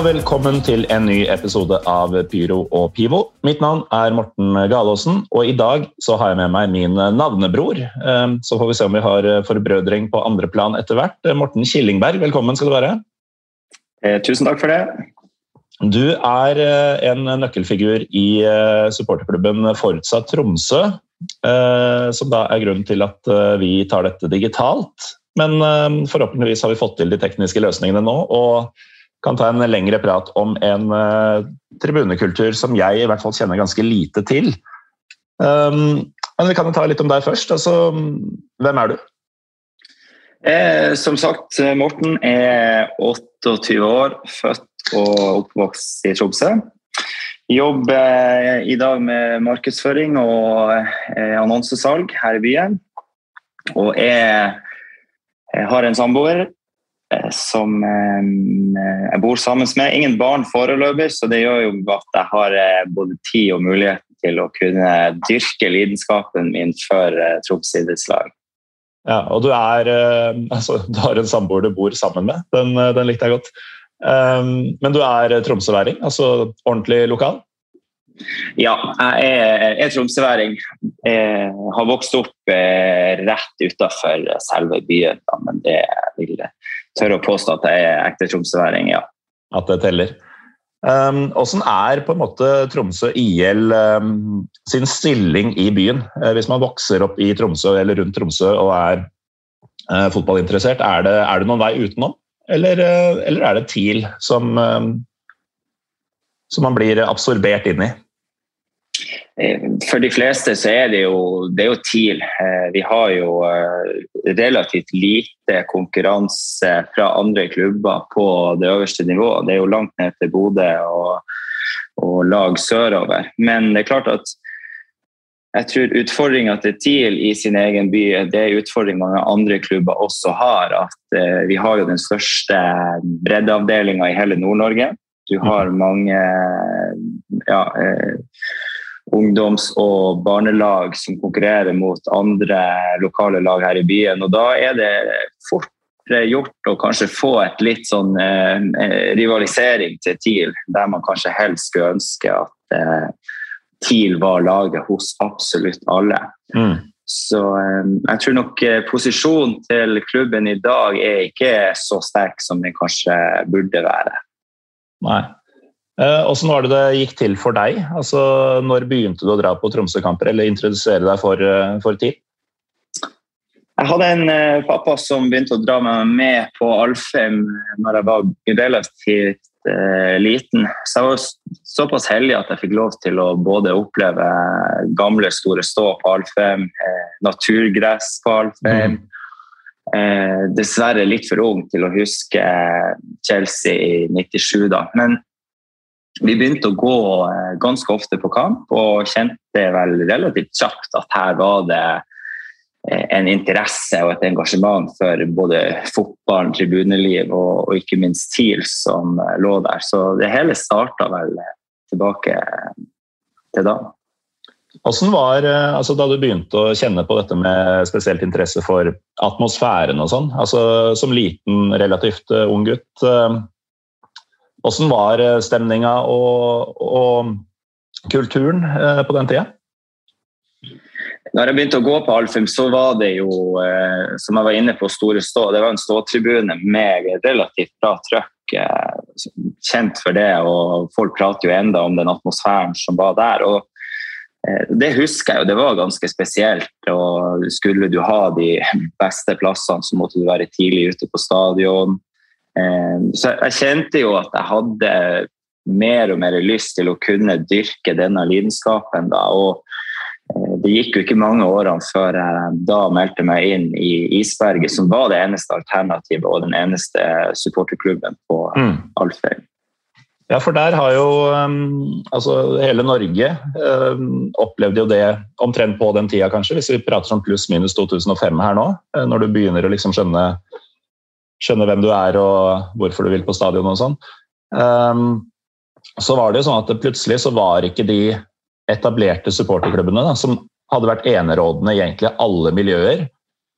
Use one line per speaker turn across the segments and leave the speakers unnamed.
Og velkommen til en ny episode av Pyro og Pivo. Mitt navn er Morten Galaasen, og i dag så har jeg med meg min navnebror. Eh, Så får vi se om vi har forbrødring på andre plan etter hvert. Eh, Morten Killingberg, velkommen skal du være.
Eh, tusen takk for det.
Du er eh, en nøkkelfigur i eh, supporterklubben Forutsa Tromsø, eh, som da er grunnen til at eh, vi tar dette digitalt. Men eh, forhåpentligvis har vi fått til de tekniske løsningene nå, og kan ta en lengre prat om en eh, tribunekultur som jeg i hvert fall kjenner ganske lite til. Um, men vi kan ta litt om deg først. Altså, hvem er du?
Eh, som sagt, Morten er 28 år, født og oppvokst i Tromsø. Jobber i dag med markedsføring og eh, annonsesalg her i byen. Og er, jeg har en samboer eh, som eh, jeg bor sammen med. Ingen barn foreløpig, så det gjør jo at jeg har eh, både tid og mulighet til å kunne dyrke lidenskapen min for eh, Tromsø idrettslag.
Ja, og du er eh, altså, Du har en samboer du bor sammen med. Den, eh, den likte jeg godt. Um, men du er tromsøværing, altså ordentlig lokal?
Ja, jeg er, er tromsøværing. Jeg har vokst opp eh, rett utafor selve byen, men det vil jeg tørre å påstå at jeg er ekte tromsøværing, ja.
At det teller. Um, hvordan er på en måte Tromsø IL um, sin stilling i byen? Uh, hvis man vokser opp i Tromsø eller rundt Tromsø og er uh, fotballinteressert, er det, er det noen vei utenom? Eller, uh, eller er det TIL som, um, som man blir absorbert inn i?
Eh, For de fleste så er det jo, det er jo TIL. Eh, Vi har jo eh, relativt lite konkurranse fra andre klubber på det øverste nivået. Det er jo langt ned til Bodø og, og lag sørover. Men det er klart at jeg tror utfordringa til TIL i sin egen by det er utfordringa mange andre klubber også har. At vi har jo den største breddeavdelinga i hele Nord-Norge. Du har mange ja, ungdoms- og barnelag som konkurrerer mot andre lokale lag her i byen. Og da er det fort gjort å kanskje få et litt sånn eh, rivalisering til TIL, der man kanskje helst skulle ønske at eh, TIL var laget hos absolutt alle.
Mm.
Så eh, jeg tror nok eh, posisjonen til klubben i dag er ikke så sterk som den kanskje burde være.
Nei. Eh, Hvordan var det det gikk til for deg? Altså, når begynte du å dra på Tromsø-kamper eller introdusere deg for, eh, for TIL?
Jeg hadde en uh, pappa som begynte å dra meg med på Alfheim når jeg var relativt uh, liten. Så jeg var såpass heldig at jeg fikk lov til å både oppleve gamle store stå på Alfheim, uh, naturgress på Alfheim. Eh, dessverre litt for ung til å huske Chelsea i 97, da. Men vi begynte å gå eh, ganske ofte på kamp, og kjente vel relativt kjapt at her var det eh, en interesse og et engasjement for både fotballen, tribuneliv og, ikke minst TIL som eh, lå der. Så det hele starta vel tilbake til da.
Hvordan var altså, da du begynte å kjenne på dette med spesielt interesse for atmosfæren og sånn? Altså, som liten, relativt ung gutt. Hvordan var eh, stemninga og, og kulturen eh, på den tida?
Når jeg begynte å gå på Alfheim, så var det jo, eh, som jeg var inne på, Store Stå. Det var en ståtribune med relativt bra trøkk. Kjent for det, og folk prater jo enda om den atmosfæren som var der. og det husker jeg jo, det var ganske spesielt. og Skulle du ha de beste plassene, så måtte du være tidlig ute på stadion. Eh, Så jeg kjente jo at jeg hadde mer og mer lyst til å kunne dyrke denne lidenskapen. Da, og eh, det gikk jo ikke mange årene før jeg da meldte meg inn i Isberget, som var det eneste alternativet og den eneste supporterklubben på Alfheim.
Ja, for der har jo um, altså hele Norge opplevd opplevde jo det omtrent på den tida, kanskje, hvis vi prater om pluss-minus 2005 her nå, eh, når du begynner å liksom skjønne, skjønne hvem du er og hvorfor du vil på stadion og sånn. Um, så var det jo sånn at plutselig så var ikke de etablerte supporterklubbene da, som hadde vært enerådende i egentlig alle miljøer.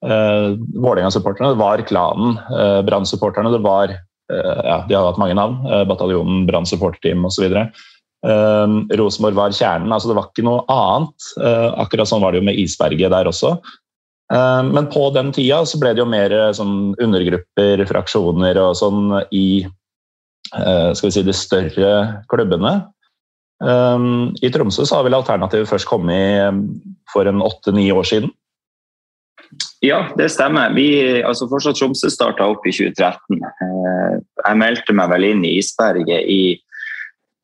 Uh, Vålerenga-supporterne, var klanen. Uh, Brann-supporterne, det var ja, De har hatt mange navn. Bataljonen, Brann supporterteam osv. Uh, Rosenborg var kjernen. altså Det var ikke noe annet. Uh, akkurat sånn var det jo med isberget der også. Uh, men på den tida så ble det jo mer sånn undergrupper, fraksjoner og sånn i skal vi si, de større klubbene. I Tromsø så har vel alternativet først kommet for en åtte-ni år siden?
Ja, det stemmer. Vi, altså Fortsatt Tromsø starta opp i 2013. Uh, jeg meldte meg vel inn i Isberget i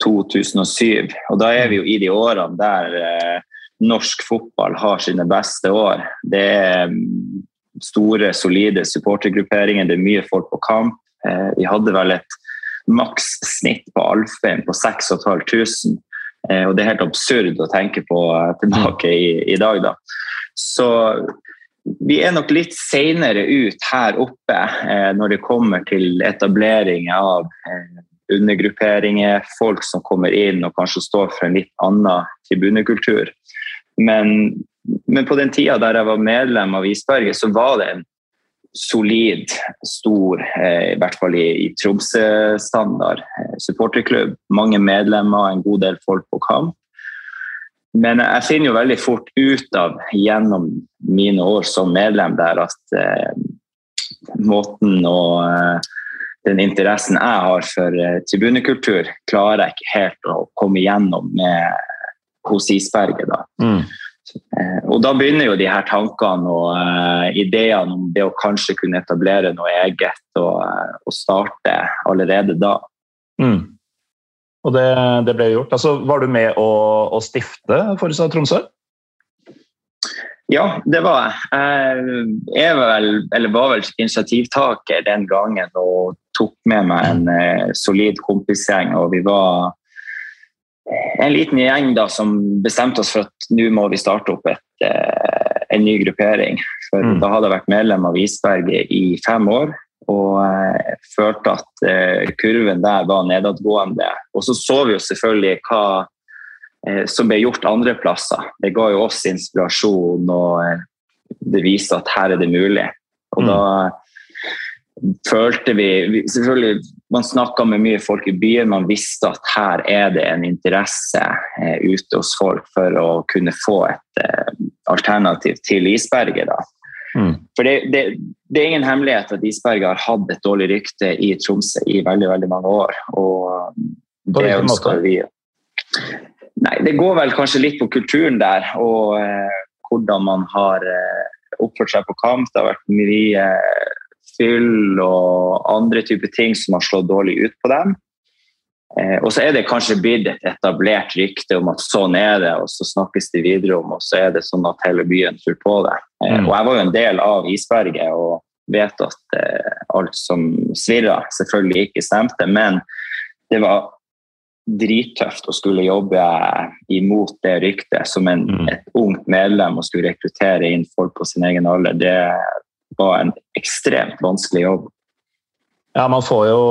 2007. Og da er vi jo i de årene der norsk fotball har sine beste år. Det er um, store, solide supportergrupperinger, det er mye folk på kamp. Uh, vi hadde vel et makssnitt på Alfheim på 6500. Eh, og det er helt absurd å tenke på eh, tilbake i, i dag, da. Så vi er nok litt seinere ut her oppe eh, når det kommer til etablering av eh, undergrupperinger, folk som kommer inn og kanskje står for en litt annen tribunekultur. Men, men på den tida der jeg var medlem av Isberget, så var det en solid, stor, eh, i hvert fall i, i Tromsø-standard eh, supporterklubb. Mange medlemmer, en god del folk på kamp. Men jeg finner jo veldig fort ut av gjennom mine år som medlem der at eh, måten å eh, den interessen jeg har for eh, tribunekultur, klarer jeg ikke helt å komme igjennom med hos Isberget. da. Mm. Eh, og Da begynner jo de her tankene og uh, ideene om det å kanskje kunne etablere noe eget og, og starte allerede da. Mm.
Og det, det, ble gjort. Altså, var du med å, å stifte Forsa Tromsø?
Ja, det var jeg. Jeg var vel, eller var vel initiativtaker den gangen og tok med meg en uh, solid kompisgjeng. og vi var en liten gjeng da, som bestemte oss for at nå må vi starte opp et, eh, en ny gruppering. For mm. Da hadde jeg vært medlem av Isberget i fem år og eh, følte at eh, kurven der var nedadgående. Og så så vi jo selvfølgelig hva eh, som ble gjort andre plasser. Det ga jo oss inspirasjon, og eh, det viste at her er det mulig. Og mm. da følte vi Selvfølgelig, man snakka med mye folk i byen. Man visste at her er det en interesse eh, ute hos folk for å kunne få et eh, alternativ til isberget. Mm. For det, det, det, er ingen hemmelighet at isberget har hatt et dårlig rykte i Tromsø i veldig veldig mange år. og det ønsker vi. Nei, Det går vel kanskje litt på kulturen der, og eh, hvordan man har eh, oppført seg på kamp. Det har vært mye fyll og andre typer ting som har slått dårlig ut på dem. Eh, og så er det kanskje blitt et etablert rykte om at sånn er det, og så snakkes det videre om, og så er det sånn at hele byen tror på det. Eh, mm. Og jeg var jo en del av isberget og vet at eh, alt som svirra, selvfølgelig ikke stemte, men det var drittøft å skulle jobbe imot det ryktet som en, mm. et ungt medlem og skulle rekruttere inn folk på sin egen alder. Det, var en ekstremt vanskelig jobb.
Ja, man får jo,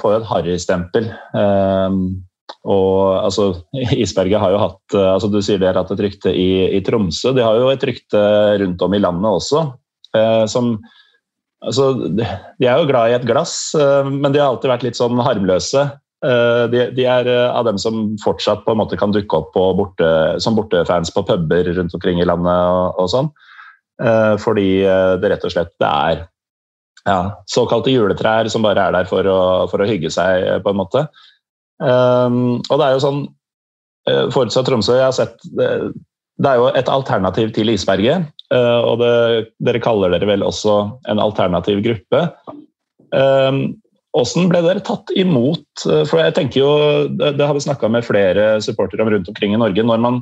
får jo et harrystempel. Um, og altså, Isberget har jo hatt altså Du sier de har hatt et rykte i, i, Tromsø. De har jo et rykte rundt om i landet også. Uh, som altså, De er jo glad i et glass, uh, men de har alltid vært litt sånn harmløse. Uh, de, de, er av dem som fortsatt på en måte kan dukke opp borte, som bortefans på puber rundt omkring i landet. og, og sånn. Eh, fordi eh, det rett og slett er ja, såkalte juletrær som bare er der for å, for å hygge seg, på en måte. Um, og det er jo sånn Forutsatt Tromsø, jeg har sett det, er jo et alternativ til isberget. Og det, dere kaller dere vel også en alternativ gruppe. Um, hvordan ble dere tatt imot? For jeg tenker jo, Det, det har vi snakka med flere supportere om rundt omkring i Norge. Når man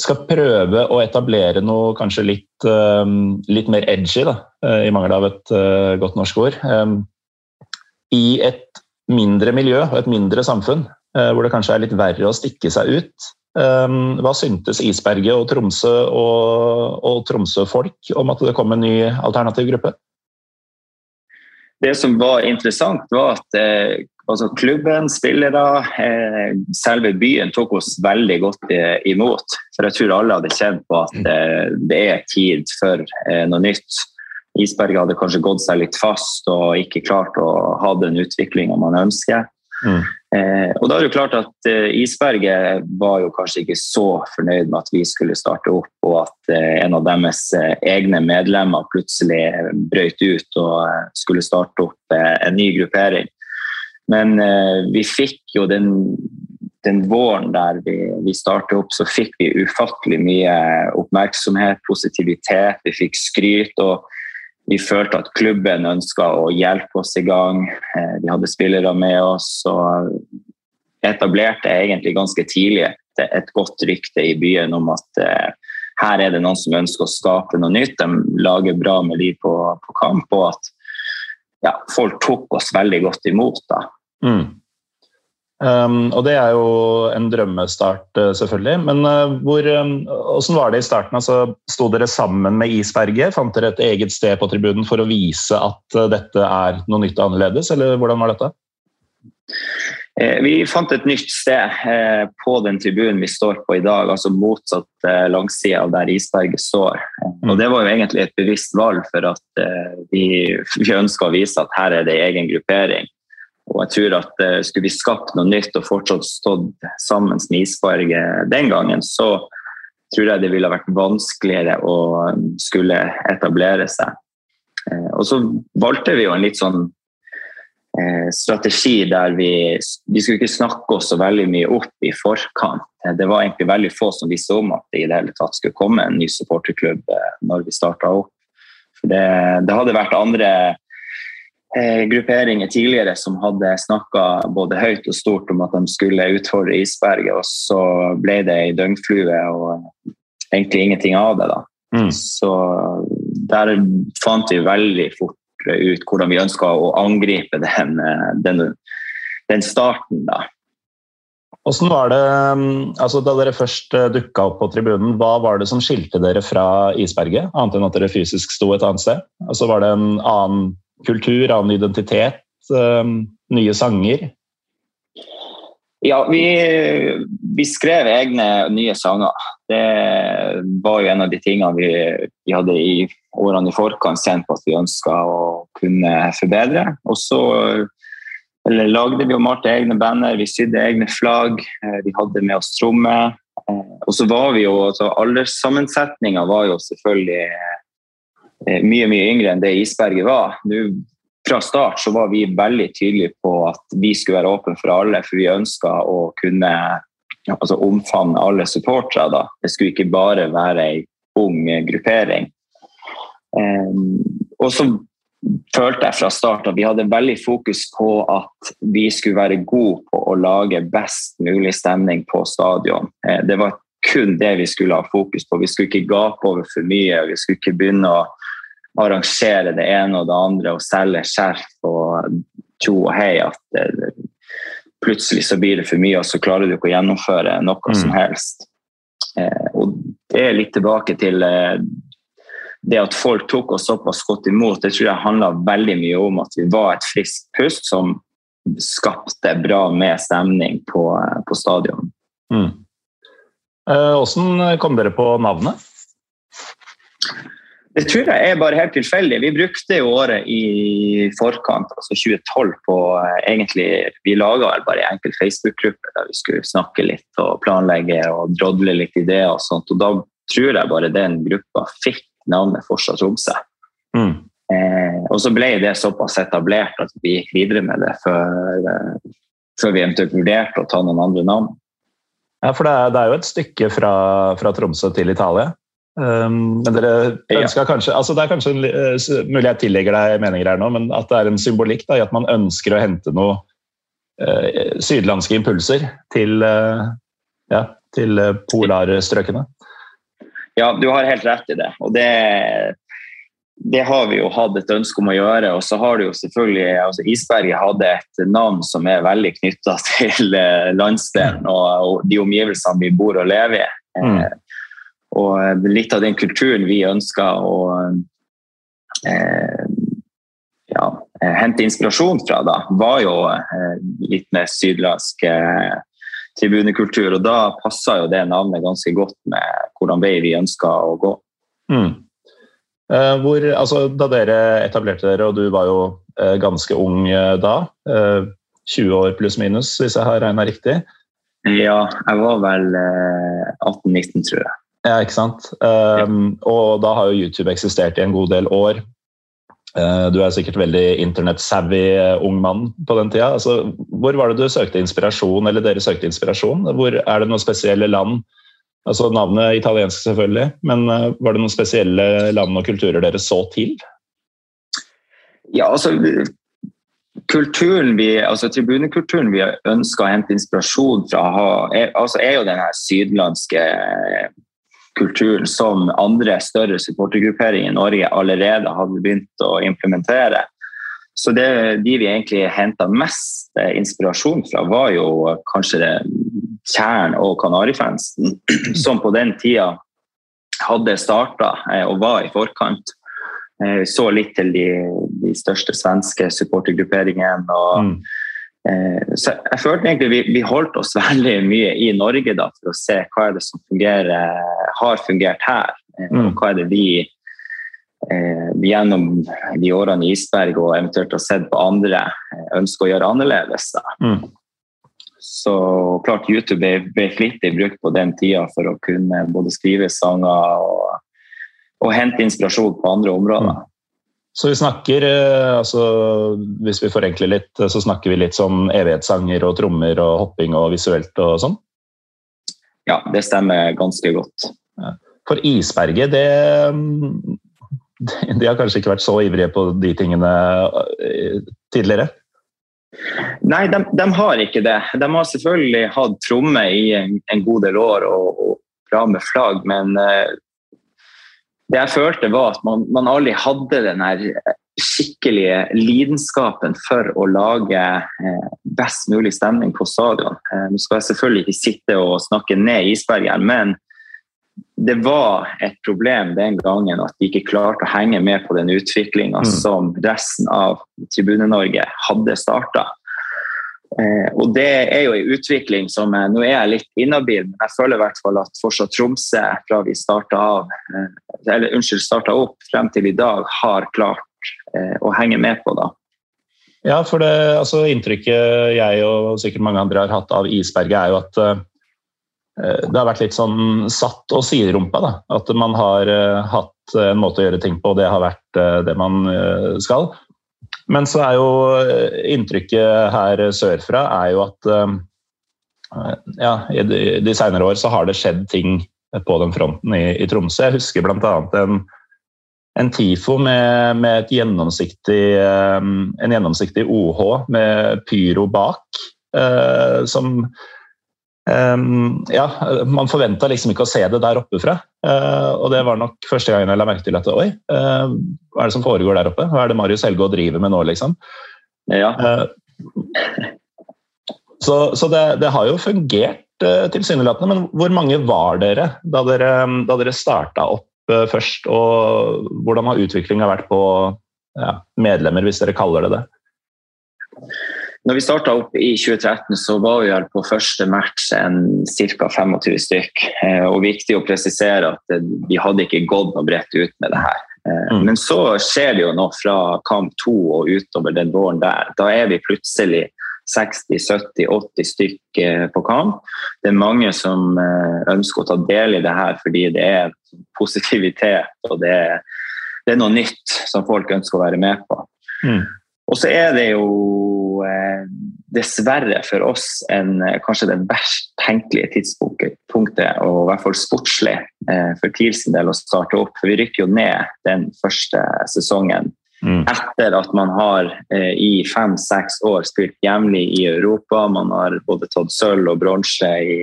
skal prøve å etablere noe kanskje litt, um, litt mer edgy, da, uh, i mangel av et uh, godt norsk ord, i et mindre miljø og et mindre samfunn, hvor det kanskje er litt verre å stikke seg ut. Hva syntes Isberget og Tromsø og, og Tromsø-folk om at det kom en ny alternativ gruppe?
Det som var interessant, var at altså klubben, spillere, eh, selve byen tok oss veldig godt eh, imot. For jeg tror alle hadde kjent på at eh, det er tid for noe nytt. Isberget hadde kanskje gått seg litt fast og ikke klart å ha den utviklinga man ønsker. Mm. Og da er det klart at Isberget var jo kanskje ikke så fornøyd med at vi skulle starte opp, og at en av deres egne medlemmer plutselig brøt ut og skulle starte opp en ny gruppering. Men vi fikk jo den, den våren der vi, vi startet opp, så fikk vi ufattelig mye oppmerksomhet, positivitet, vi fikk skryt. og vi følte at klubben ønska å hjelpe oss i gang. Eh, vi hadde spillere med oss og etablerte egentlig ganske tidlig et, et godt rykte i byen om at eh, her er det noen som ønsker å skape noe nytt. De lager bra med de på, på kamp, og at ja, folk tok oss veldig godt imot. da. Mm.
Um, og det er jo en drømmestart, uh, selvfølgelig. Men uh, hvor, um, hvordan var det i starten? Altså, sto dere sammen med Isberget? Fant dere et eget sted på tribunen for å vise at uh, dette er noe nytt og annerledes, eller hvordan var dette?
Eh, vi fant et nytt sted eh, på den tribunen vi står på i dag, altså motsatt eh, langside av der Isberget står. Mm. Og Det var jo egentlig et bevisst valg for at eh, vi, vi ønska å vise at her er det egen gruppering. Og jeg tror at uh, Skulle vi skapt noe nytt og fortsatt stått sammen med Isberget den gangen, så tror jeg det ville vært vanskeligere å um, skulle etablere seg. Uh, og så valgte vi jo en litt sånn uh, strategi der vi, vi skulle ikke snakke oss så veldig mye opp i forkant. Det var egentlig veldig få som visste om at det i det hele tatt skulle komme en ny supporterklubb når vi starta opp. For det, det hadde vært andre Eh, grupperinger tidligere som hadde snakka både høyt og stort om at de skulle utfordre isberget, og så ble det ei døgnflue og egentlig ingenting av det. da. Mm. Så der fant vi veldig fort ut hvordan vi ønska å angripe den, den, den starten. da.
Hvordan var det, altså Da dere først eh, dukka opp på tribunen, hva var det som skilte dere fra isberget? Annet enn at dere fysisk sto et annet sted? Altså Var det en annen kultur, annen identitet, ehm, nye sanger?
Ja, vi, vi, skrev egne nye sanger. Det var jo en av de tingene vi, vi hadde i årene i forkant kjent på at vi ønska å kunne forbedre. Og så lagde vi og malte egne banner, vi sydde egne flagg, eh, vi hadde med oss trommer. Eh, og så var vi jo, altså Alderssammensetninga var jo selvfølgelig Eh, mye mye yngre enn det Isberget var. Nå, fra start så var vi veldig tydelige på at vi skulle være åpne for alle, for vi ønska å kunne altså, omfavne alle supportere. Det skulle ikke bare være ei ung gruppering. Um, og så følte jeg fra start at vi hadde veldig fokus på at vi skulle være gode på å lage best mulig stemning på stadion. Eh, det var kun det vi skulle ha fokus på. Vi skulle ikke gape over for mye. Vi skulle ikke begynne å arrangere det ene og det andre og selge skjerf og tjo og hei at det, plutselig så blir det for mye, og så klarer du ikke å gjennomføre noe mm. som helst. Eh, og det er litt tilbake til eh, det at folk tok oss såpass godt imot. Det tror jeg handla veldig mye om at vi var et friskt pust som skapte bra med stemning på, eh, på stadion. Mm.
Hvordan kom dere på navnet?
Det tror jeg er bare helt tilfeldig. Vi brukte jo året i forkant, altså 2012, på eh, egentlig Vi laga bare en enkel Facebook-gruppe der vi skulle snakke litt og planlegge og drodle litt ideer og sånt. Og da tror jeg bare den gruppa fikk navnet Forsa Tromsø. Mm. Eh, og så ble det såpass etablert at vi gikk videre med det før, eh, før vi eventuelt vurderte å ta noen andre navn.
Ja, for det er, det er jo et stykke fra, fra Tromsø til Italia? Um, men dere ønska ja. kanskje altså Det er kanskje uh, mulig jeg tillegger deg meninger her nå, men at det er en symbolikk da, i at man ønsker å hente noe uh, sydlandske impulser til, uh, ja, til polarstrøkene.
Ja, du har helt rett i det. Og det, det har vi jo hatt et ønske om å gjøre. Og så har du jo selvfølgelig altså Isberget hadde et navn som er veldig knytta til landsdelen og, og, de omgivelsene vi bor og lever i. Mm. Og eh, litt av den kulturen vi ønsker å eh, ja, eh, hente inspirasjon fra, da, var jo eh, litt mer sydlandsk eh, tribunekultur. Og da passa jo det navnet ganske godt med hvordan vei vi ønska å gå. Mm.
Hvor, altså, da dere etablerte dere, og du var jo ganske ung da, 20 år pluss minus, hvis jeg har regna riktig?
Ja, jeg var vel 18-19, tror jeg.
Ja, ikke sant. Um, og da har jo YouTube eksistert i en god del år. Uh, du er sikkert veldig internett-savvy ung mann på den tida. Altså, hvor var det du søkte inspirasjon, eller dere søkte inspirasjon? Hvor Er det noen spesielle land? Altså Navnet italiensk, selvfølgelig, men uh, var det noen spesielle land og kulturer dere så til?
Ja, altså kulturen vi, altså Tribunekulturen vi ønsker å hente inspirasjon fra, er, altså er jo den her sydlandske kulturen som andre større supportergrupperinger i Norge allerede hadde begynt å implementere. Så det de vi egentlig henta mest inspirasjon fra, var jo kanskje det Tjern og Kanarifansen, som på den tida hadde starta eh, og var i forkant. Vi eh, så litt til de, de største svenske supportergrupperingene. og mm Eh, så jeg følte egentlig vi, vi, holdt oss veldig mye i Norge da, for å se hva er det som fungerer, har fungert her. Eh, mm. Og hva er det vi eh, gjennom de årene i Isberg og eventuelt har sett på andre, ønsker å gjøre annerledes. Mm. Så klart YouTube ble, flittig brukt på den tida for å kunne både skrive sanger og, og hente inspirasjon på andre områder. Mm.
Så vi snakker, eh, altså, hvis vi forenkler litt, eh, så snakker vi litt som evighetssanger og trommer og hopping og visuelt og sånn?
Ja, det stemmer ganske godt.
For isberget, det De har kanskje ikke vært så ivrige på de tingene eh, tidligere?
Nei, de, de har ikke det. De har selvfølgelig hatt tromme i en, en, god del år og, og bra med flagg, men det jeg følte, var at man, man aldri hadde den her skikkelige lidenskapen for å lage uh, best mulig stemning på stadion. Uh, nå skal jeg selvfølgelig ikke sitte og snakke ned isbergen, men det var et problem den gangen at de ikke klarte å henge med på den utviklinga mm. som resten av Tribune-Norge hadde starta. Eh, og det er jo en utvikling som eh, Nå er jeg litt inhabil, men jeg føler i hvert fall at fortsatt Tromsø, fra vi starta av, eh, eller unnskyld, starta opp frem til i dag, har klart å henge med på. da.
Ja, for det altså, inntrykket jeg og sikkert mange andre har hatt av isberget, er jo at uh, det har vært litt sånn satt og siderumpa. Da. At man har uh, hatt en måte å gjøre ting på, og det har vært det man skal. Men så er jo eh, inntrykket her sørfra er jo at eh, ja, i de, seinere år så har det skjedd ting på den fronten i, i Tromsø. Jeg husker bl.a. En, en TIFO med, med gjennomsiktig, eh, en gjennomsiktig OH med pyro bak, som Um, ja, man forventa liksom ikke å se det der oppe fra. Uh, og det var nok første gangen jeg la merke til at oi, uh, hva er det som foregår der oppe? Hva er det Marius Helgaard driver med nå, liksom?
Ja. Uh,
så, så det, det, har jo fungert tilsynelatende, men hvor mange var dere da dere, da dere starta opp først? Og hvordan har utviklinga vært på ja, medlemmer, hvis dere kaller det det?
Når vi starta opp i 2013, så var vi på første match ca. 25 stykk. Eh, og viktig å presisere at vi hadde ikke gått noe bredt ut med det her. Eh, mm. Men så skjer det jo noe fra kamp to og utover den våren der. Da er vi plutselig 60-70-80 stykk eh, på kamp. Det er mange som ønsker å ta del i det her fordi det er positivitet og det er, det er noe nytt som folk ønsker å være med på. Mm. Og så er det jo eh, dessverre for oss en, eh, kanskje det verst tenkelige tidspunktet, og i hvert fall sportslig, eh, for TIL sin del å starte opp. For vi rykker jo ned den første sesongen. Mm. Etter at man har eh, i fem-seks år spilt jevnlig i Europa. Man har både tatt sølv og bronse i,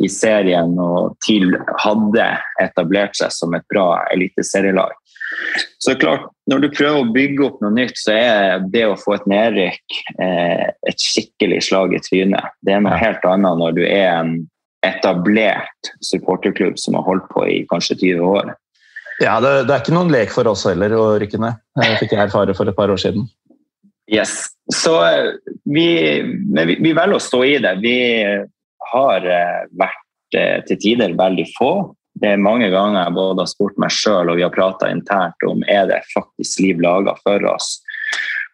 i serien, og TIL hadde etablert seg som et bra eliteserielag. Så klart, Når du prøver å bygge opp noe nytt, så er det å få et nedrykk eh, et skikkelig slag i trynet. Det er noe helt annet når du er en etablert supporterklubb som har holdt på i kanskje 20 år.
Ja, det, det er ikke noen lek for oss heller å rykke ned. Det fikk jeg erfare for et par år siden.
Yes. Så eh, vi, vi, vi velger å stå i det. Vi har eh, vært eh, til tider veldig få. Det er mange ganger jeg både har spurt meg sjøl og vi har prata internt om er det faktisk liv laga for oss.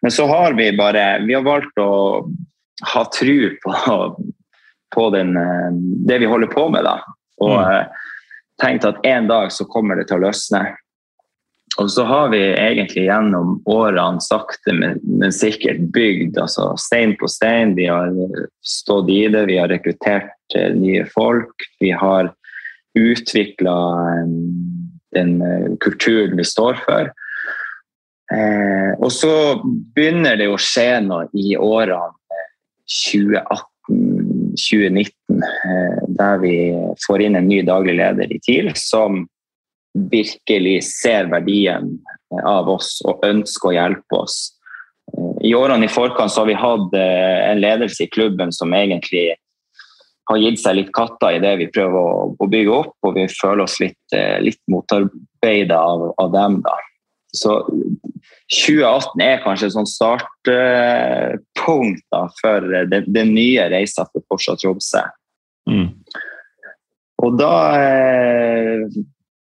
Men så har vi bare vi har valgt å ha tru på, på den, eh, det vi holder på med. da, Og mm. tenkt at en dag så kommer det til å løsne. Og så har vi egentlig gjennom årene sakte, men, men sikkert bygd altså stein på stein. Vi har stått i det, vi har rekruttert eh, nye folk. Vi har utvikla den eh, kulturen vi står for. Eh, og så begynner det å skje noe i årene 2018-2019, eh, der vi får inn en ny daglig leder i TIL som virkelig ser verdien av oss og ønsker å hjelpe oss. I årene i forkant så har vi hatt en ledelse i klubben som egentlig har gitt seg litt katter i det vi prøver å, å bygge opp, og vi føler oss litt, eh, litt motarbeida av, av, dem. da. Så 2018 er kanskje et sånt startpunkt da, for den, den nye reisa for Forsa Tromsø. Mm. Og da eh,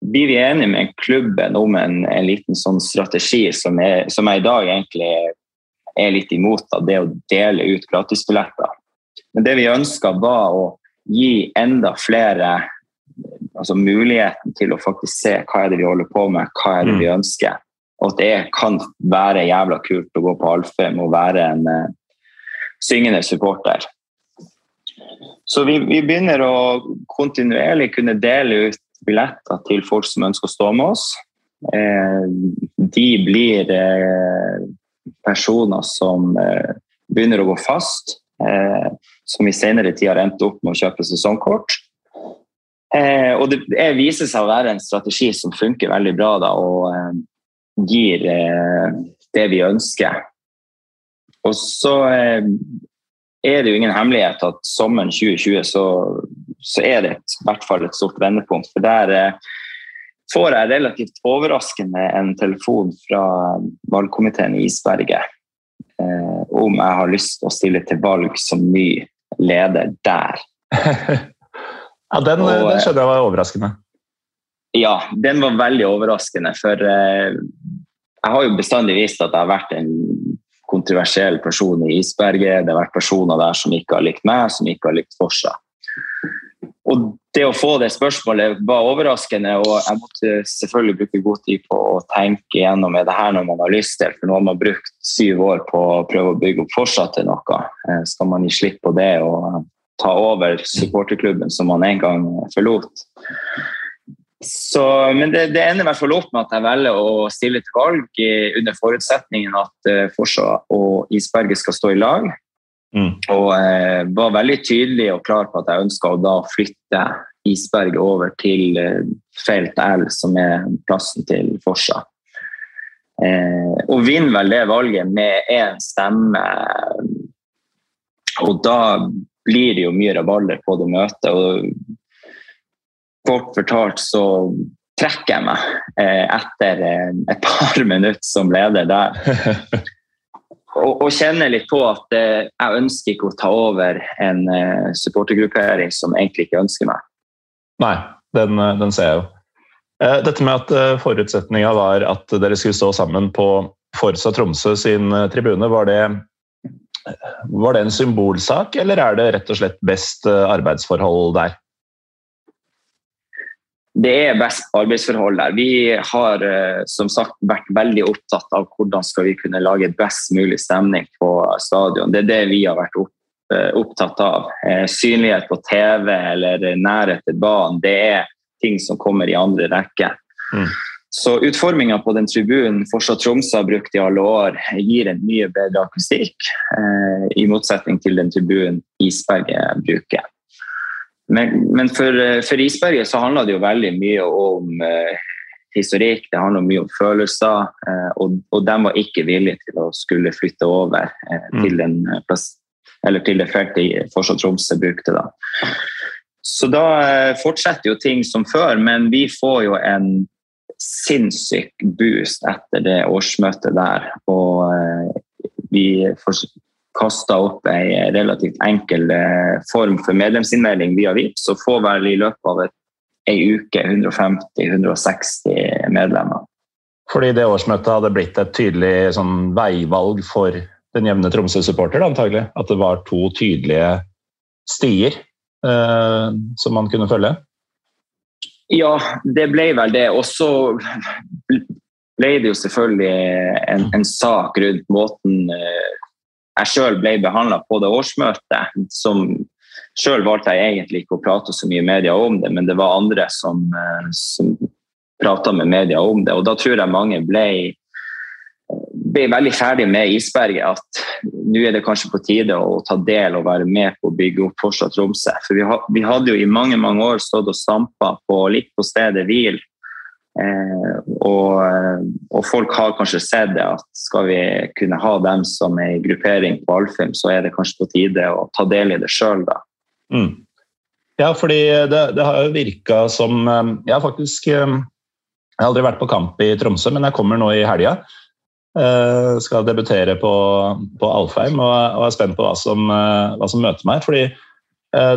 blir vi enige med klubben om en, en liten sånn strategi som, er, som, jeg i dag egentlig er litt imot, da, det å dele ut gratisbilletter. Men det vi ønska, var å gi enda flere altså muligheten til å faktisk se hva er det vi holder på med, hva er det vi mm. ønsker. Og at det kan være jævla kult å gå på Alfheim og være en uh, syngende supporter. Så vi, vi, begynner å kontinuerlig kunne dele ut billetter til folk som ønsker å stå med oss. Eh, de blir eh, personer som eh, begynner å gå fast, som i senere tid har endt opp med å kjøpe sesongkort. Og det viser seg å være en strategi som funker veldig bra da, og gir det vi ønsker. Og så er det jo ingen hemmelighet at sommeren 2020 så, så er det et, i hvert fall et stort vendepunkt. For der eh, får jeg relativt overraskende en telefon fra valgkomiteen i Isberget eh, om jeg har lyst til å stille til valg som ny leder der.
ja, den, Og, den skjønner jeg var overraskende.
Ja, den var veldig overraskende. For eh, jeg har jo bestandig visst at jeg har vært en kontroversiell person i isberget. Det har vært personer der som ikke har likt meg, som ikke har likt Forsa. Og det å få det spørsmålet var overraskende, og jeg måtte selvfølgelig bruke god tid på å tenke gjennom det her noe man har lyst til. For nå har man brukt syv år på å prøve å bygge opp fortsatt til noe. Eh, skal man gi slipp på det og ta over supporterklubben som man en gang forlot? Så, men det, det, ender i hvert fall opp med at jeg velger å stille til valg under forutsetningen at uh, Forsa og Isberget skal stå i lag. Mm. Og eh, var veldig tydelig og klar på at jeg ønska å da flytte Isberget over til eh, felt L, som er plassen til Forsa. Eh, og vinner vel det valget med én stemme. Og da blir det jo mye rabalder på det møtet. og kort fortalt så trekker jeg meg eh, etter eh, et par minutter som leder der. Og, kjenner litt på at eh, jeg ønsker ikke å ta over en supportergruppering som egentlig ikke ønsker meg.
Nei, den, den ser jeg jo. Dette med at forutsetninga var at dere skulle stå sammen på Forsa Tromsø sin tribune, var det, var det en symbolsak, eller er det rett og slett best arbeidsforhold der?
Det er best arbeidsforhold der. Vi har eh, som sagt vært veldig opptatt av hvordan skal vi kunne lage best mulig stemning på stadion. Det er det vi har vært eh, opptatt av. Eh, synlighet på TV eller nærhet til banen, det er ting som kommer i andre rekke. Mm. Så utforminga på den tribunen fortsatt Tromsø har brukt i alle år, gir en mye bedre akustikk, i motsetning til den tribunen Isberget bruker. Men, men for, eh, for, isberget så handler det jo veldig mye om eh, historikk, det handler mye om følelser. Eh, og, og de var ikke villige til å skulle flytte over eh, mm. til, den eh, til det feltet fortsatt Tromsø brukte. da. Så da eh, fortsetter jo ting som før, men vi får jo en sinnssyk boost etter det årsmøtet der. Og vi kasta opp en relativt enkel eh, form for medlemsinnmelding via VIPS og får vel i løpet av ei uke 150-160 medlemmer.
Fordi det årsmøtet hadde blitt et tydelig sånn, veivalg for den jevne Tromsø-supporter, antagelig? At det var to tydelige stier eh, som man kunne følge?
Ja, det ble vel det. Og så ble det jo selvfølgelig en, en sak rundt måten eh, jeg sjøl ble behandla på det årsmøtet. som Sjøl valgte jeg egentlig ikke å prate så mye i media om det, men det var andre som, eh, som prata med media om det. Og da tror jeg mange ble, ble veldig ferdig med isberget. At nå er det kanskje på tide å ta del og være med på å bygge opp fortsatt Tromsø. For vi, hadde jo i mange mange år stått og stampa på, litt på stedet hvil. Eh, og, og, folk har kanskje sett det at skal vi kunne ha dem som ei gruppering på Alfheim, så er det kanskje på tide å ta del i det sjøl, da. Mm.
Ja, fordi det, det har jo virka som eh, Jeg har faktisk eh, Jeg har aldri vært på kamp i Tromsø, men jeg kommer nå i helga. Skal debutere på, på Alfheim og, og, er spent på hva som, hva som møter meg. fordi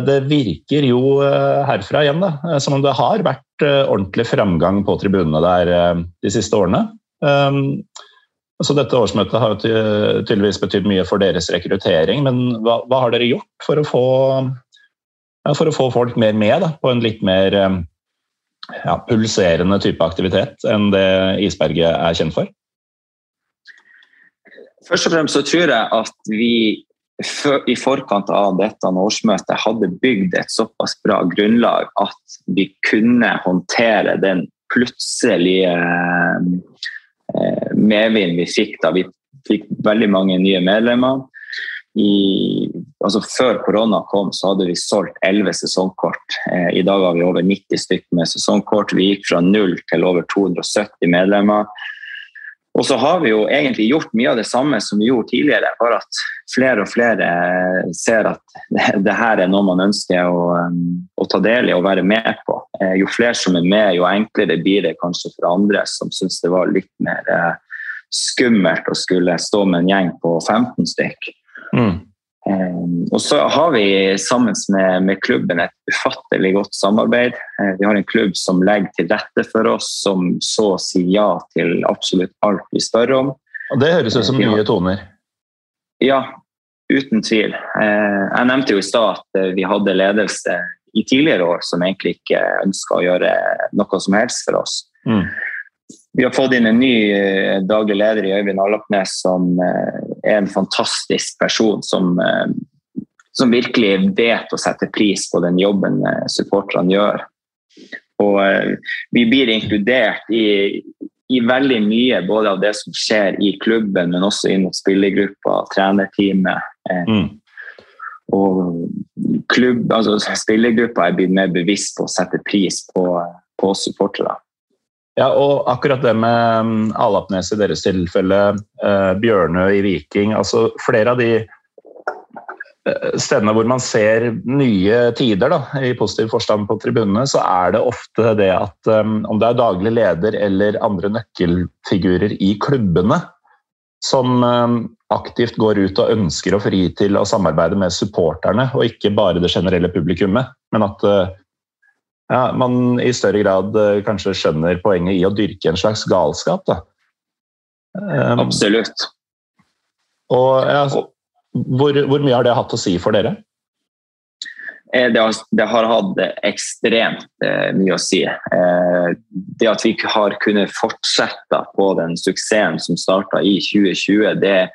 det virker jo herfra igjen da, som om det har vært ordentlig framgang på tribunene der de siste årene. Um, så dette årsmøtet har tydeligvis betydd mye for deres rekruttering, men hva, hva har dere gjort for å få, for å få folk mer med da, på en litt mer ja, pulserende type aktivitet enn det isberget er kjent for?
Først og fremst så tror jeg at vi i forkant av dette årsmøtet hadde bygd et såpass bra grunnlag at vi kunne håndtere den plutselige medvinden vi fikk da vi fikk veldig mange nye medlemmer. I, altså før korona kom, så hadde vi solgt 11 sesongkort. Eh, I dag har vi over 90 stykker med sesongkort. Vi gikk fra null til over 270 medlemmer. Og så har vi jo egentlig gjort mye av det samme som vi gjorde tidligere, bare at flere og flere ser at det her er noe man ønsker å, um, å ta del i og være med på. Eh, jo flere som er med, jo enklere blir det kanskje for andre som syns det var litt mer eh, skummelt å skulle stå med en gjeng på 15 stykk. Mm. Ehm, og så har vi sammen med, med, klubben et ufattelig godt samarbeid. Eh, vi har en klubb som legger til rette for oss, som så sier ja til absolutt alt vi spør om.
Og Det høres ut som nye toner?
Ja, uten tvil. Eh, jeg nevnte jo i stad at eh, vi hadde ledelse i tidligere år som egentlig ikke ønska å gjøre noe som helst for oss. Mm. Vi har fått inn en ny daglig leder i Øyvind Allapnes som er en fantastisk person som, eh, som virkelig vet å sette pris på den jobben eh, supporterne gjør. Og eh, vi blir inkludert i, i, veldig mye både av det som skjer i klubben, men også inn mot spillergruppa, trenerteamet. Mm. Og klubb, altså spillergruppa er blitt mer bevisst på å sette pris på, på supportere.
Ja, og akkurat det med mm, Alapnes i deres tilfelle, eh, Bjørnø i Viking altså Flere av de eh, stedene hvor man ser nye tider, da, i positiv forstand på tribunene, så er det ofte det at um, om det er daglig leder eller andre nøkkelfigurer i klubbene som um, aktivt går ut og ønsker å fri til å samarbeide med supporterne, og ikke bare det generelle publikummet, men at uh, ja, man i større grad eh, kanskje skjønner poenget i å dyrke en slags galskap. Da.
Um, Absolutt.
Og ja, hvor, hvor, mye har det hatt å si for dere?
Eh, det har, det har hatt ekstremt eh, mye å si. Eh, det at vi har kunnet fortsette på den suksessen som starta i 2020, det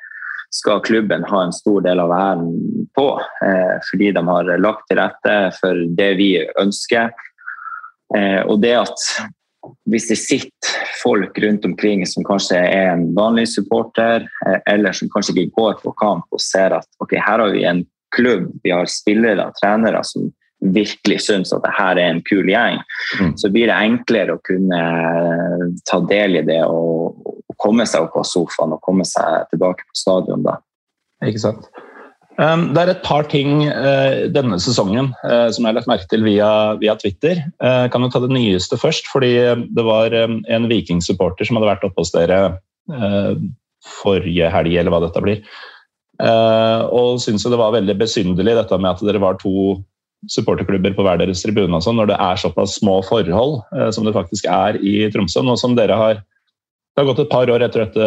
skal klubben ha en stor del av æren på. Eh, fordi de har lagt til rette for det vi ønsker. Eh, og det at hvis det sitter folk rundt omkring som kanskje er en vanlig supporter, eh, eller som kanskje ikke går på kamp og ser at ok, her har vi en klubb, vi har spillere og trenere som virkelig syns at dette er en kul gjeng, mm. så blir det enklere å kunne eh, ta del i det og, og komme seg opp av sofaen og komme seg tilbake på stadion. da.
Ikke sant. Um, det er et par ting uh, denne sesongen uh, som jeg har lagt merke til via, via Twitter. Uh, kan jo ta det nyeste først? fordi Det var en Viking-supporter som hadde vært oppe hos dere forrige helg, eller hva dette blir. og syntes det var veldig besynderlig dette med at dere var to supporterklubber på hver deres tribune, og sånn, når det er såpass små forhold eh, som det faktisk er i Tromsø. Nå som dere har det har gått et par år etter dette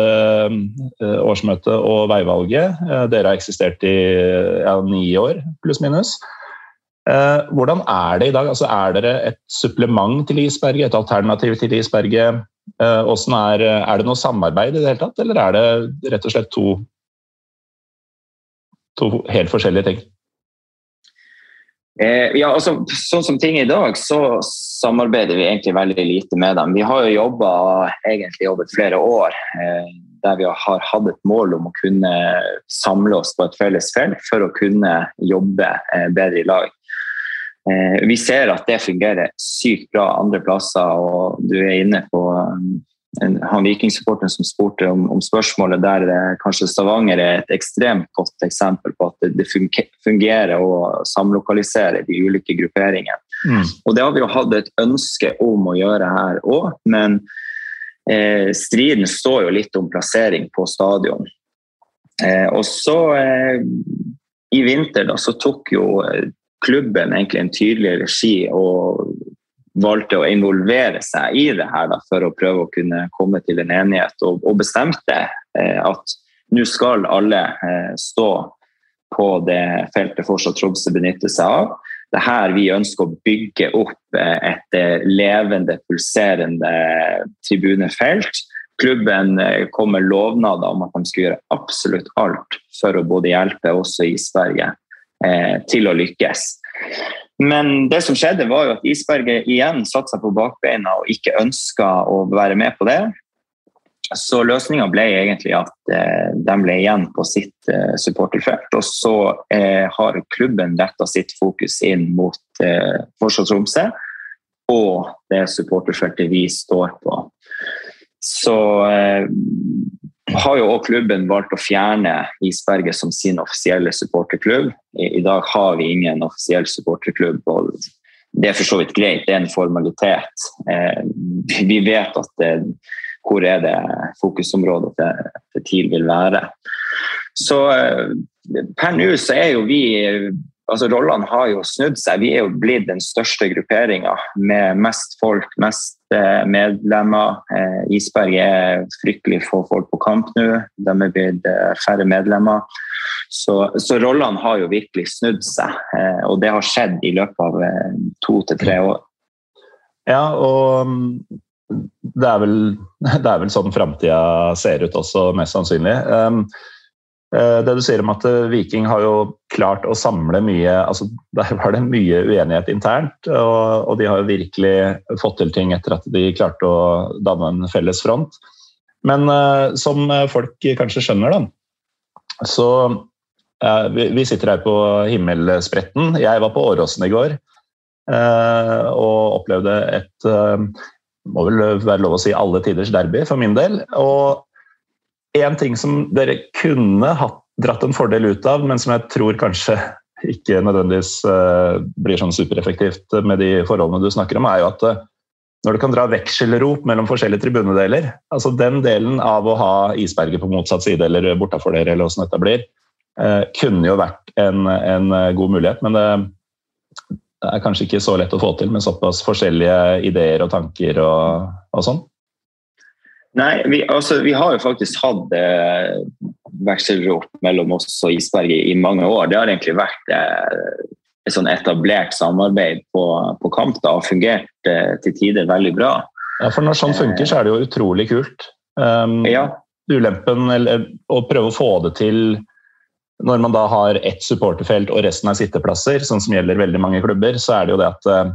eh, årsmøtet og veivalget. Eh, dere har eksistert i ja, ni år, pluss minus. Eh, hvordan er det i dag? Altså, er dere et supplement til isberget, et alternativ til isberget? Er, er, det noe samarbeid i det hele tatt, eller er det rett og slett to, to helt forskjellige ting?
Eh, ja, altså, sånn som ting er i dag, så samarbeider vi egentlig veldig lite med dem. Vi har jo jobba egentlig jobbet flere år eh, der vi har hatt et mål om å kunne samle oss på et felles felt for å kunne jobbe eh, bedre i lag. Eh, vi ser at det fungerer sykt bra andre plasser, og du er inne på han Vikingsupporteren som spurte om, om, spørsmålet der kanskje Stavanger er et ekstremt godt eksempel på at det, fungerer å samlokalisere de ulike grupperingene. Mm. Og Det har vi jo hatt et ønske om å gjøre her òg, men eh, striden står jo litt om plassering på stadion. Eh, og så eh, I vinter da, så tok jo eh, klubben egentlig en tydelig regi og valgte å involvere seg i det her da, for å prøve å kunne komme til en enighet, og, og bestemte eh, at nå skal alle eh, stå på det feltet fortsatt Tromsø benytter seg av. Det er her vi ønsker å bygge opp eh, et eh, levende, pulserende tribunefelt. Klubben eh, kom med lovnader om at de skulle gjøre absolutt alt for å både hjelpe oss og Sverige eh, til å lykkes. Men det som skjedde, var jo at isberget igjen satte seg på bakbeina og ikke ønska å være med på det. Så løsninga ble egentlig at eh, de ble igjen på sitt eh, supporterfelt. Og så eh, har klubben retta sitt fokus inn mot eh, Forstad Tromsø og det supporterfeltet vi står på. Så eh, har jo også klubben valgt å fjerne Isberget som sin offisielle supporterklubb. I, I, dag har vi ingen offisiell supporterklubb. og Det er for så vidt greit, det er en formalitet. Eh, vi vet at det, hvor er det fokusområdet til, til TIL vil være. Så eh, per nå så er jo vi altså Rollene har jo snudd seg. Vi er jo blitt den største grupperinga med mest folk, mest eh, medlemmer. Eh, Isberg er fryktelig få folk på kamp nå. De er blitt eh, færre medlemmer. Så, så rollene har jo virkelig snudd seg, og det har skjedd i løpet av to til tre år.
Ja, og mm, det er vel, det er vel sånn framtida ser ut også, mest sannsynlig. Eh, det du sier om at eh, Viking har jo klart å samle mye altså Der var det mye uenighet internt, og, og, de har jo virkelig fått til ting etter at de klarte å danne en felles front. Men uh, som folk kanskje skjønner, da, så uh, vi, vi, sitter her på himmelspretten. Jeg var på Åråsen i går uh, og opplevde et må vel være lov å si alle tiders derby for min del. og en ting som dere kunne hatt, dratt en fordel ut av, men som jeg tror kanskje ikke nødvendigvis uh, blir sånn supereffektivt med de forholdene du snakker om, er jo at uh, når du kan dra vekselrop mellom forskjellige tribunedeler altså Den delen av å ha isberget på motsatt side eller bortafor dere, eller hvordan dette blir, uh, kunne jo vært en, en, god mulighet, men det er kanskje ikke så lett å få til med såpass forskjellige ideer og tanker og, og sånn.
Nei, vi, altså, vi, har jo faktisk hatt eh, vekselrop mellom oss og Isberget i mange år. Det har egentlig vært eh, et sånn etablert samarbeid på, på kamp da, og fungert eh, til tider veldig bra.
Ja, for Når sånn funker, så er det jo utrolig kult. Um, ja. Ulempen eller, å prøve å få det til når man da har ett supporterfelt og resten er sitteplasser, sånn som gjelder veldig mange klubber, så er det jo det at eh,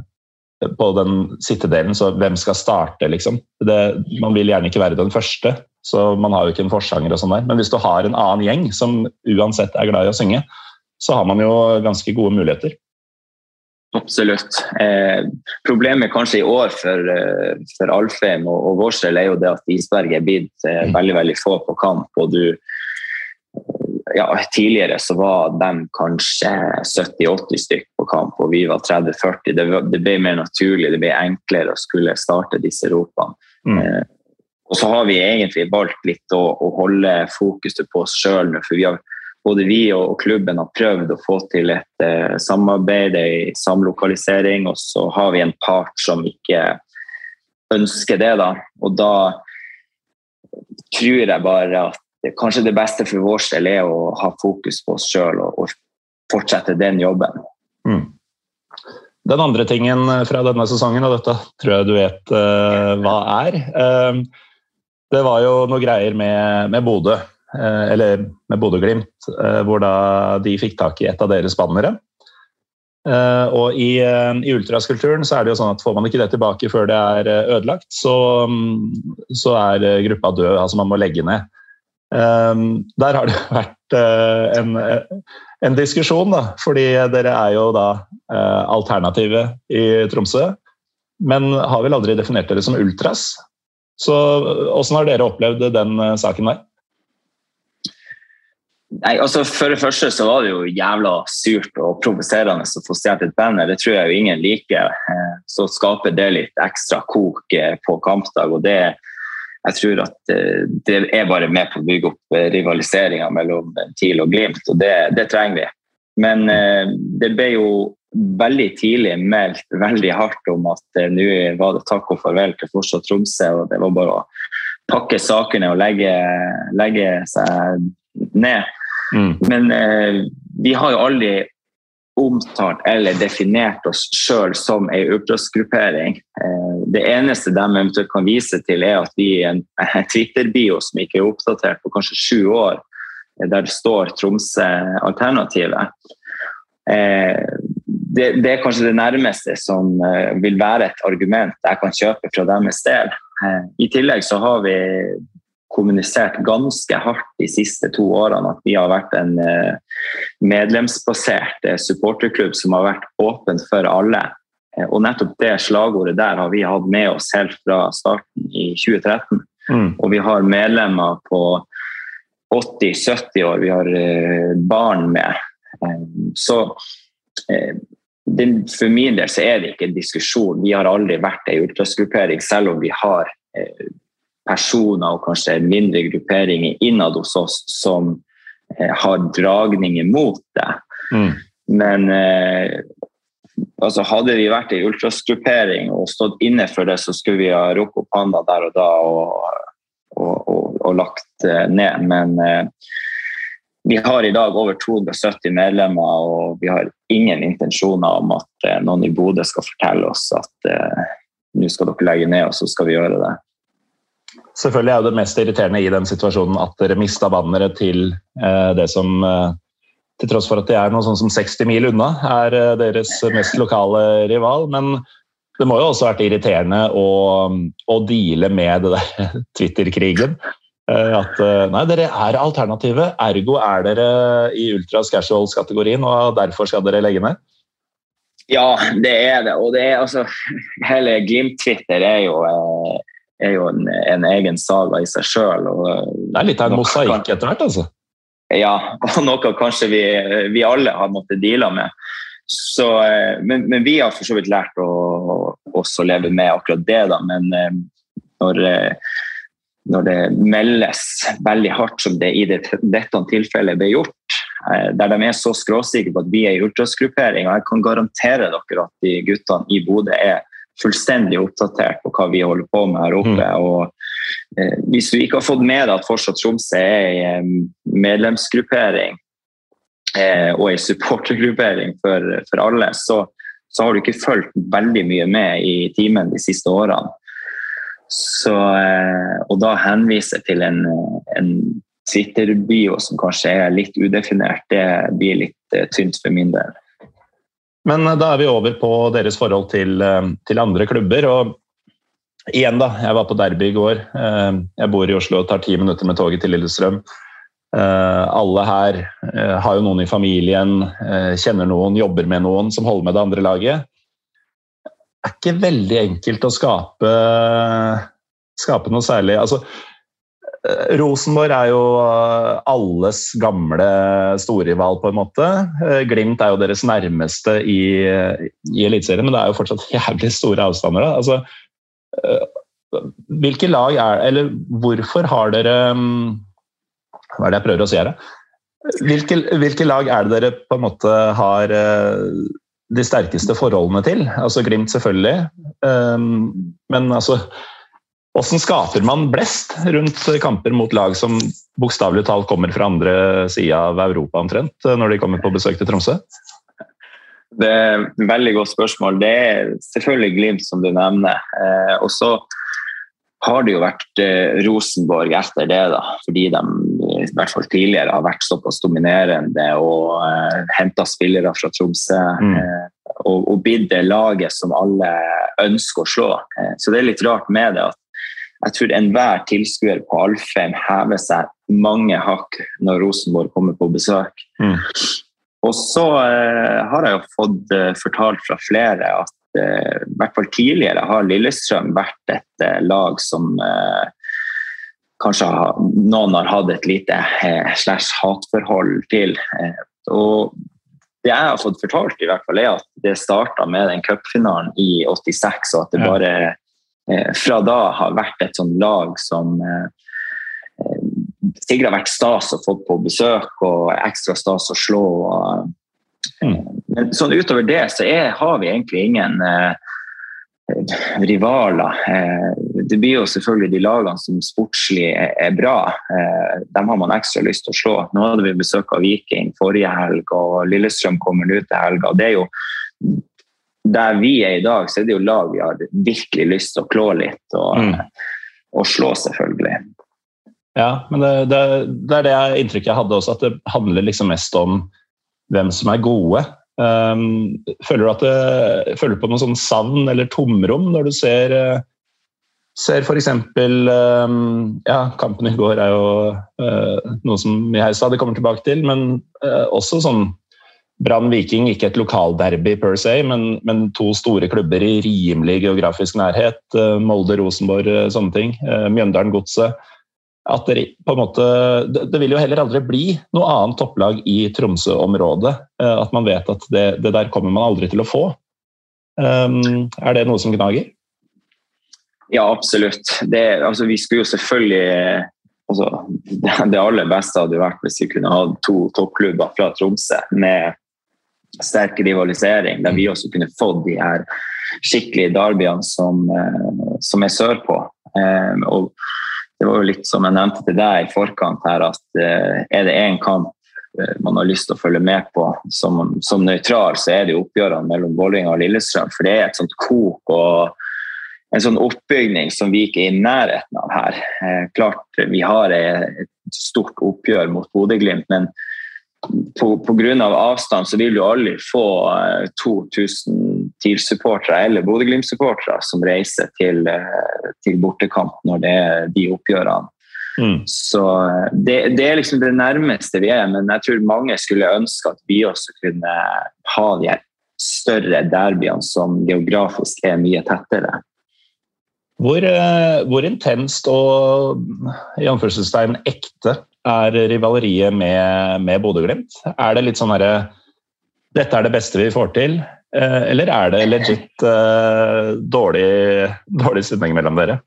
på den sittedelen, så hvem skal starte, liksom? Det, man vil gjerne ikke være den første, så man har jo ikke en forsanger og sånn der. Men hvis du har en annen gjeng som uansett er glad i å synge, så har man jo ganske gode muligheter.
Absolutt. Eh, problemet kanskje i år for, eh, for Alfheim og, og Vårsel er jo det at Isberg er blitt eh, mm. veldig veldig få på kamp. og du ja, tidligere så var de kanskje 70-80 stykk på kamp, og vi var 30-40. Det, det, ble mer naturlig, det ble enklere å skulle starte disse ropene. Mm. Eh, og så har vi egentlig valgt litt å, å holde fokuset på oss sjøl nå, for vi har både vi og klubben har prøvd å få til et eh, samarbeid i samlokalisering, og så har vi en part som ikke ønsker det. da, Og da tror jeg bare at det, kanskje det beste for vår del er å ha fokus på oss sjøl og, og, fortsette den jobben. Mm.
Den andre tingen fra denne sesongen, og dette tror jeg du vet uh, hva er uh, Det var jo noe greier med, med Bodø, uh, eller med Bodø-Glimt, hvor da de fikk tak i et av deres bannere. og i, i, ultraskulturen så er det jo sånn at får man ikke det tilbake før det er ødelagt, så, um, så er gruppa død. Altså man må legge ned. Ehm, der har det vært eh, en, en, diskusjon, da, fordi dere er jo da eh, alternativet i Tromsø. Men har vel aldri definert dere som ultras. Så åssen har dere opplevd den eh, saken der?
Nei, altså For det første så var det jo jævla surt og provoserende å få stjålet et banner. Det tror jeg jo ingen liker. Så skaper det litt ekstra kok på kampdag. og det jeg tror at eh, det er bare med på å bygge opp eh, rivaliseringa mellom TIL og Glimt, og det, det trenger vi. Men eh, det ble jo veldig tidlig meldt veldig hardt om at nå var det takk og farvel til Forsa Tromsø, og det var bare å pakke sakene og legge, legge seg ned. Mm. Men eh, vi har jo aldri omtalt eller definert oss sjøl som ei oppdragsgruppering. Eh, det eneste de eventuelt kan vise til, er at vi er en Twitter-bio som ikke er oppdatert på kanskje sju år, eh, der det står Tromsø-alternativet. Eh, det, er kanskje det nærmeste som vil være et argument jeg kan kjøpe fra deres del. I tillegg så har vi kommunisert ganske hardt de siste to årene at vi har vært en eh, medlemsbasert eh, supporterklubb som har vært åpen for alle. Eh, og nettopp det slagordet der har vi hatt med oss helt fra starten i 2013. Mm. Og vi har medlemmer på 80-70 år, vi har barn med. Så for min del så er det ikke en diskusjon. Vi har aldri vært ei ultrasgruppering, selv om vi har personer og kanskje mindre grupperinger innad hos oss som eh, har dragninger mot det. Mm. Men eh, altså hadde vi vært i ultrasgruppering og stått inne for det, så skulle vi ha rukket opp handa der og da og, og, og, og lagt eh, ned. Men eh, vi har i dag over 270 medlemmer, og vi har ingen intensjoner om at eh, noen i Bodø skal fortelle oss at eh, nå skal dere legge ned, og så skal vi gjøre det.
Selvfølgelig er det mest irriterende i den situasjonen at dere mista banneret til eh, det som eh, Til tross for at det er noe sånn som 60 mil unna, er eh, deres mest lokale rival. Men det må jo også ha vært irriterende å, å deale med det der Twitter-krigen. At nei, dere er alternativet, ergo er dere i ultras casuals-kategorien, og derfor skal dere legge ned?
Ja, det er det. Og det er altså Hele Glimt-Twitter er jo er jo en, en egen saga i seg sjøl.
Det er litt av en mosaikk etter hvert, altså?
Ja, og noe kanskje vi, vi alle har måttet deale med. Så, eh, men, men, vi har for så vidt lært å også leve med akkurat det. Da. Men eh, når, eh, når det meldes veldig hardt som det i det, dette tilfellet ble gjort, der de er så skråsikre på at vi er i ultrasgruppering, og jeg kan garantere dere at de guttene i Bodø er fullstendig oppdatert på hva vi holder på med her oppe. Mm. Og, eh, hvis du ikke har fått med deg at fortsatt Tromsø er en medlemsgruppering eh, og en supportergruppering for, for alle, så, så, har du ikke fulgt veldig mye med i timen de siste årene. Så, eh, og da henvise til en, en Twitter-bio som kanskje er litt udefinert, det blir litt eh, tynt for min del.
Men eh, da er vi over på deres forhold til, eh, til, andre klubber. og Igjen, da. Jeg var på derby i går. Eh, jeg bor i Oslo og tar ti minutter med toget til Lillestrøm. Alle her har jo noen i familien, kjenner noen, jobber med noen som holder med det andre laget. Det er ikke veldig enkelt å skape, skape noe særlig altså, Rosenborg er jo eh, alles gamle storrival, på en måte. Eh, Glimt er jo deres nærmeste i, i Eliteserien, men det er jo fortsatt jævlig store avstander. Altså, hvilke lag er Eller hvorfor har dere mm, Hva er det jeg prøver å si her? hvilke, hvilke, lag er det dere på en måte har de sterkeste forholdene til? Altså Glimt, selvfølgelig. Men altså Hvordan skaper man blest rundt kamper mot lag som bokstavelig talt kommer fra andre sida av Europa omtrent, når de kommer på besøk til Tromsø?
Det er et veldig godt spørsmål. Det er selvfølgelig Glimt, som du nevner. Eh, og så har det jo vært eh, Rosenborg etter det, da, fordi de i hvert fall tidligere har vært såpass dominerende og eh, henta spillere fra Tromsø. Mm. Eh, og, og blitt det laget som alle ønsker å slå. Så det er litt rart med det at jeg tror enhver tilskuer på Alfheim hever seg mange hakk når Rosenborg kommer på besøk. Mm. Og så eh, har jeg jo fått eh, fortalt fra flere at eh, i hvert fall tidligere har Lillestrøm vært et eh, lag som eh, kanskje har, noen har hatt et lite eh, slash hatforhold til. og det jeg har fått fortalt, i hvert fall er at det starta med den cupfinalen i 86, og at det bare fra da har vært et sånt lag som Sigrid har vært stas å få på besøk og ekstra stas å slå. Mm. Men sånn utover det så er, har vi egentlig ingen eh, rivaler. Eh, det blir jo selvfølgelig de lagene som sportslig er, bra. Eh, dem har man ekstra lyst til å slå. Nå hadde vi besøk av Viking forrige helg, og Lillestrøm kommer nå til helga. Det er jo der vi er i dag, så er det jo lag vi har virkelig lyst til å klå litt og, mm. og slå, selvfølgelig.
Ja, men det, det, det, er det inntrykket jeg hadde også, at det handler liksom mest om hvem som er gode. Um, føler du at det, føler du på noe sånn savn eller tomrom når du ser uh, ser f.eks. Um, ja, kampen i går er jo uh, noe som jeg sa det kommer tilbake til, men uh, også sånn Brann Viking, ikke et lokalderby per se, men, men, to store klubber i rimelig geografisk nærhet. Uh, Molde, Rosenborg, sånne ting. Mjøndalen Godset at det, på en måte, det vil jo heller aldri bli noe annet topplag i Tromsø-området. Eh, at man vet at det, det, der kommer man aldri til å få. Um, er det noe som gnager?
Ja, absolutt. Det, altså, vi skulle jo selvfølgelig altså, Det aller beste hadde vært hvis vi kunne hatt to toppklubber fra Tromsø med sterk rivalisering, der vi også kunne fått de her skikkelige derbyene som, eh, som er sørpå. Um, og det var jo litt som jeg nevnte til deg i forkant her, at uh, er det én kamp man har lyst til å følge med på som, som nøytral, så er det jo oppgjørene mellom Vålerenga og Lillestrøm. For det er et sånt kok og en sånn oppbygning som vi ikke er i nærheten av her. Eh, klart vi har et stort oppgjør mot Bodø-Glimt, men pga. Av avstand så vil du aldri få 2000 eh, TIL-supportere eller Bodø-Glimt-supportere som reiser til, eh, til, bortekamp når det er de oppgjørene. Mm. Så eh, det, det, er liksom det nærmeste vi er, men jeg tror mange skulle ønske at vi også kunne ha de større derbyene som geografisk er mye tettere.
Hvor, hvor intenst og i anførselstegn ekte er rivaleriet med, med Bodø-Glimt? Er det litt sånn herre Dette er det beste vi får til? Eh, eller er det legit uh, dårlig, dårlig stemning mellom dere?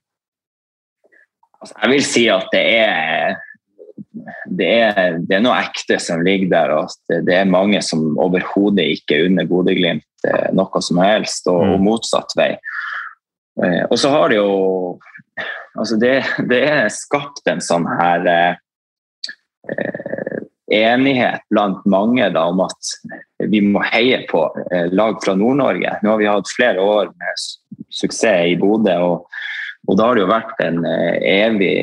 Altså, jeg vil si at det er, det er, det er noe ekte som ligger der. og Det er mange som overhodet ikke unner Bodø-Glimt eh, noe som helst, og, og mm. motsatt vei. Og så har det jo altså det, det er skapt en sånn her enighet blant mange da, om at vi må heie på eh, lag fra Nord-Norge. Nå har vi hatt flere år med suksess i Bodø. og, og da har det jo vært en eh, evig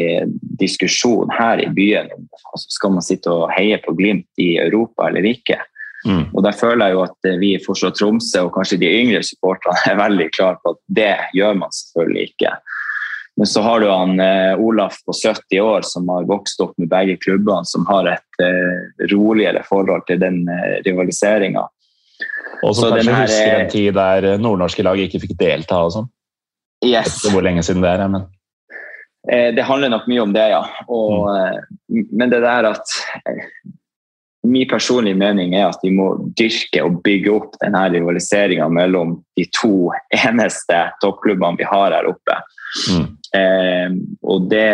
diskusjon her i byen altså, skal man sitte og heie på Glimt i Europa eller ikke. Mm. Og Der føler jeg jo at vi i Tromsø og kanskje de yngre supporterne er veldig klare på at det gjør man selvfølgelig ikke. Men så har du han eh, Olaf på 70 år som har vokst opp med begge klubbene, som har et eh, roligere forhold til den eh, rivaliseringa.
Og som kanskje her, husker en tid der nordnorske lag ikke fikk delta og sånn?
Yes.
Ikke hvor lenge siden det er, men
eh, Det handler nok mye om det, ja. Og, mm. Eh, men det der at eh, Min personlige mening er at vi må dyrke og bygge opp denne rivaliseringa mellom de to eneste toppklubbene vi har her oppe. Mm. Eh, og det,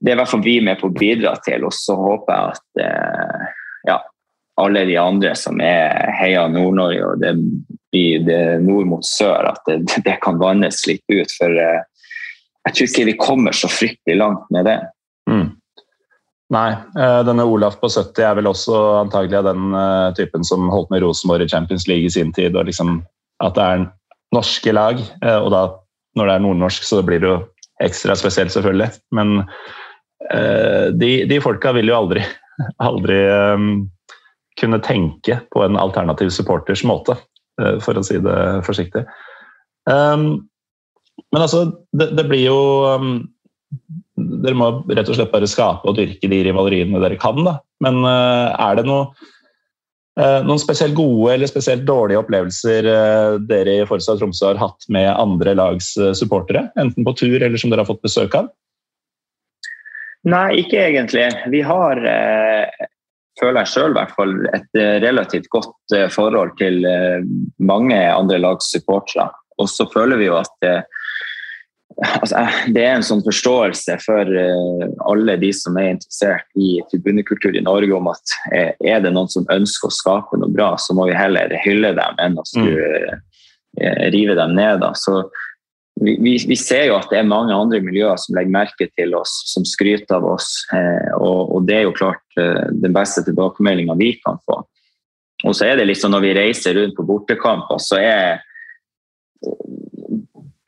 det er i hvert fall vi med på å bidra til. Og så håper jeg at eh, ja, alle de andre som er heia Nord-Norge, og det, det nord mot sør, at det, det kan vannes litt ut. For eh, jeg tror ikke vi kommer så fryktelig langt med det. Mm.
Nei, eh, denne Olaf på 70 er vel også antagelig av den uh, typen som holdt med Rosenborg i Champions League i sin tid. og liksom At det er norske lag, uh, og da når det er nordnorsk, så blir det jo ekstra spesielt, selvfølgelig. Men de, de, folka vil jo aldri, aldri kunne tenke på en alternativ supporters måte, for å si det forsiktig. Men altså, det, det blir jo dere må rett og slett bare skape og dyrke de rivaleriene dere kan. Da. Men uh, er det noe, uh, noen spesielt gode eller spesielt dårlige opplevelser uh, dere i Forestad Tromsø har hatt med andre lags supportere? Enten på tur eller som dere har fått besøk av?
Nei, ikke egentlig. Vi har, føler jeg sjøl et relativt godt forhold til mange andre lags supportere. Og så føler vi jo at altså, Det er en sånn forståelse for uh, alle de som er interessert i tribunekultur i Norge, om at uh, er det noen som ønsker å skape noe bra, så må vi heller hylle dem enn å skulle, uh, rive dem ned. Så vi, vi, vi, ser jo at det er mange andre miljøer som legger merke til oss, som skryter av oss. Og, og, det er jo klart den beste tilbakemeldinga vi kan få. Og så er det liksom når vi reiser rundt på bortekamper, så er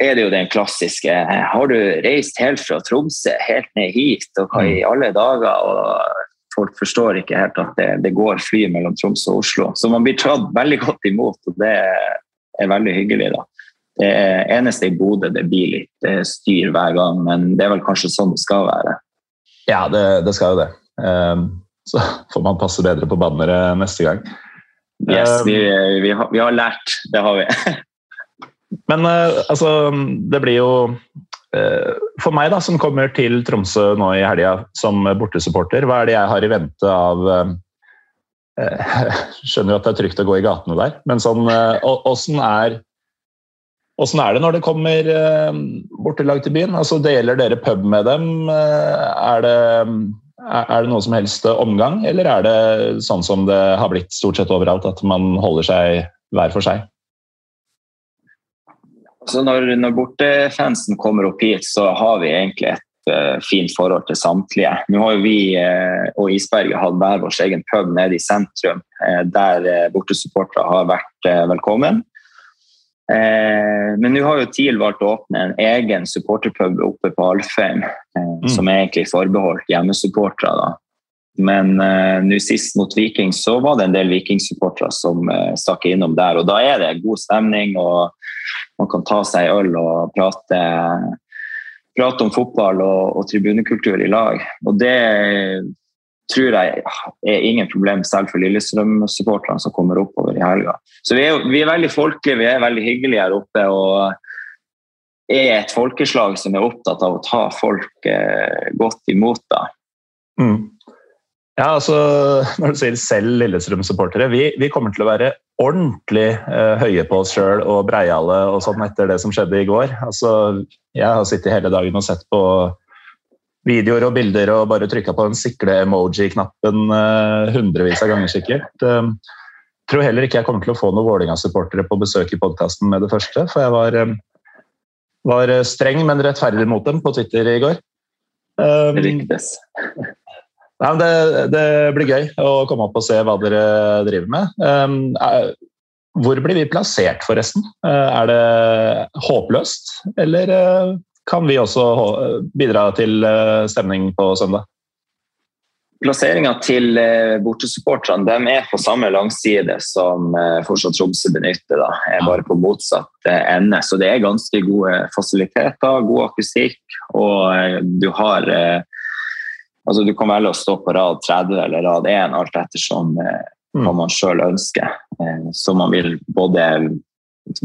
er det jo den klassiske Har du reist helt fra Tromsø helt ned hit, og hva i mm. alle dager? og Folk forstår ikke helt at det, det går fly mellom Tromsø og Oslo. Så man blir tatt veldig godt imot, og det er veldig hyggelig. da. Det eneste i Bodø det blir litt styr hver gang, men det er vel kanskje sånn det skal være.
Ja, det, det skal jo det. Um, så får man passe bedre på banneret neste gang.
Yes, um, vi, vi, har, vi, har, lært. Det har vi.
Men uh, altså, det blir jo uh, For meg, da, som kommer til Tromsø nå i helga som bortesupporter, hva er det jeg har i vente av uh, Skjønner jo at det er trygt å gå i gatene der, men sånn Åssen er Åssen er det når det kommer bortelag til byen? Altså, Deler dere pub med dem? Er det, er det noe som helst omgang, eller er det sånn som det har blitt stort sett overalt, at man holder seg hver for seg?
Så når, når bortefansen kommer opp hit, så har vi egentlig et uh, fint forhold til samtlige. Nå har jo vi uh, og Isberget hatt hver vår egen pub nede i sentrum, uh, der uh, bortesupportere har vært velkommen. men nå har jo TIL valgt å åpne en egen supporterpub oppe på Alfheim, mm. som er egentlig forbeholdt hjemmesupportere. Men nå sist mot Viking så var det en del vikingsupportere som stakk innom der, og da er det god stemning. og man kan ta seg øl og prate, prate om fotball og, og, tribunekultur i lag. Og det tror jeg er ingen problem, selv for Lillestrøm-supporterne som kommer oppover i helga. Så vi er, vi er, veldig folkelige, vi er veldig hyggelige her oppe. og er et folkeslag som er opptatt av å ta folk eh, godt imot. da. Mm.
Ja, altså, Når du sier selv Lillestrøm-supportere, vi, vi, kommer til å være ordentlig eh, høye på oss sjøl og breiale og sånn etter det som skjedde i går. Altså, jeg har sittet hele dagen og sett på videoer og bilder og bare trykka på den sikle emoji-knappen eh, hundrevis av ganger sikkert. Eh, tror heller ikke jeg kommer til å få noen Vålerenga-supportere på besøk i podkasten med det første, for jeg var, um, var streng, men rettferdig mot dem på Twitter i går.
Um, Riktes.
Nei, det, det, blir gøy å komme opp og se hva dere driver med. Um, hvor blir vi plassert, forresten? Uh, er det håpløst, eller uh, kan vi også bidra til uh, stemning på søndag?
Plasseringa til bortesupporterne de er på samme langside som fortsatt Tromsø benytter. Da. er bare på motsatt ende. Så det er ganske gode fasiliteter, god akustikk, og du har Altså, du kan velge å stå på rad 30 eller rad 1, alt ettersom eh, hva mm. man sjøl ønsker. Eh, så man vil både,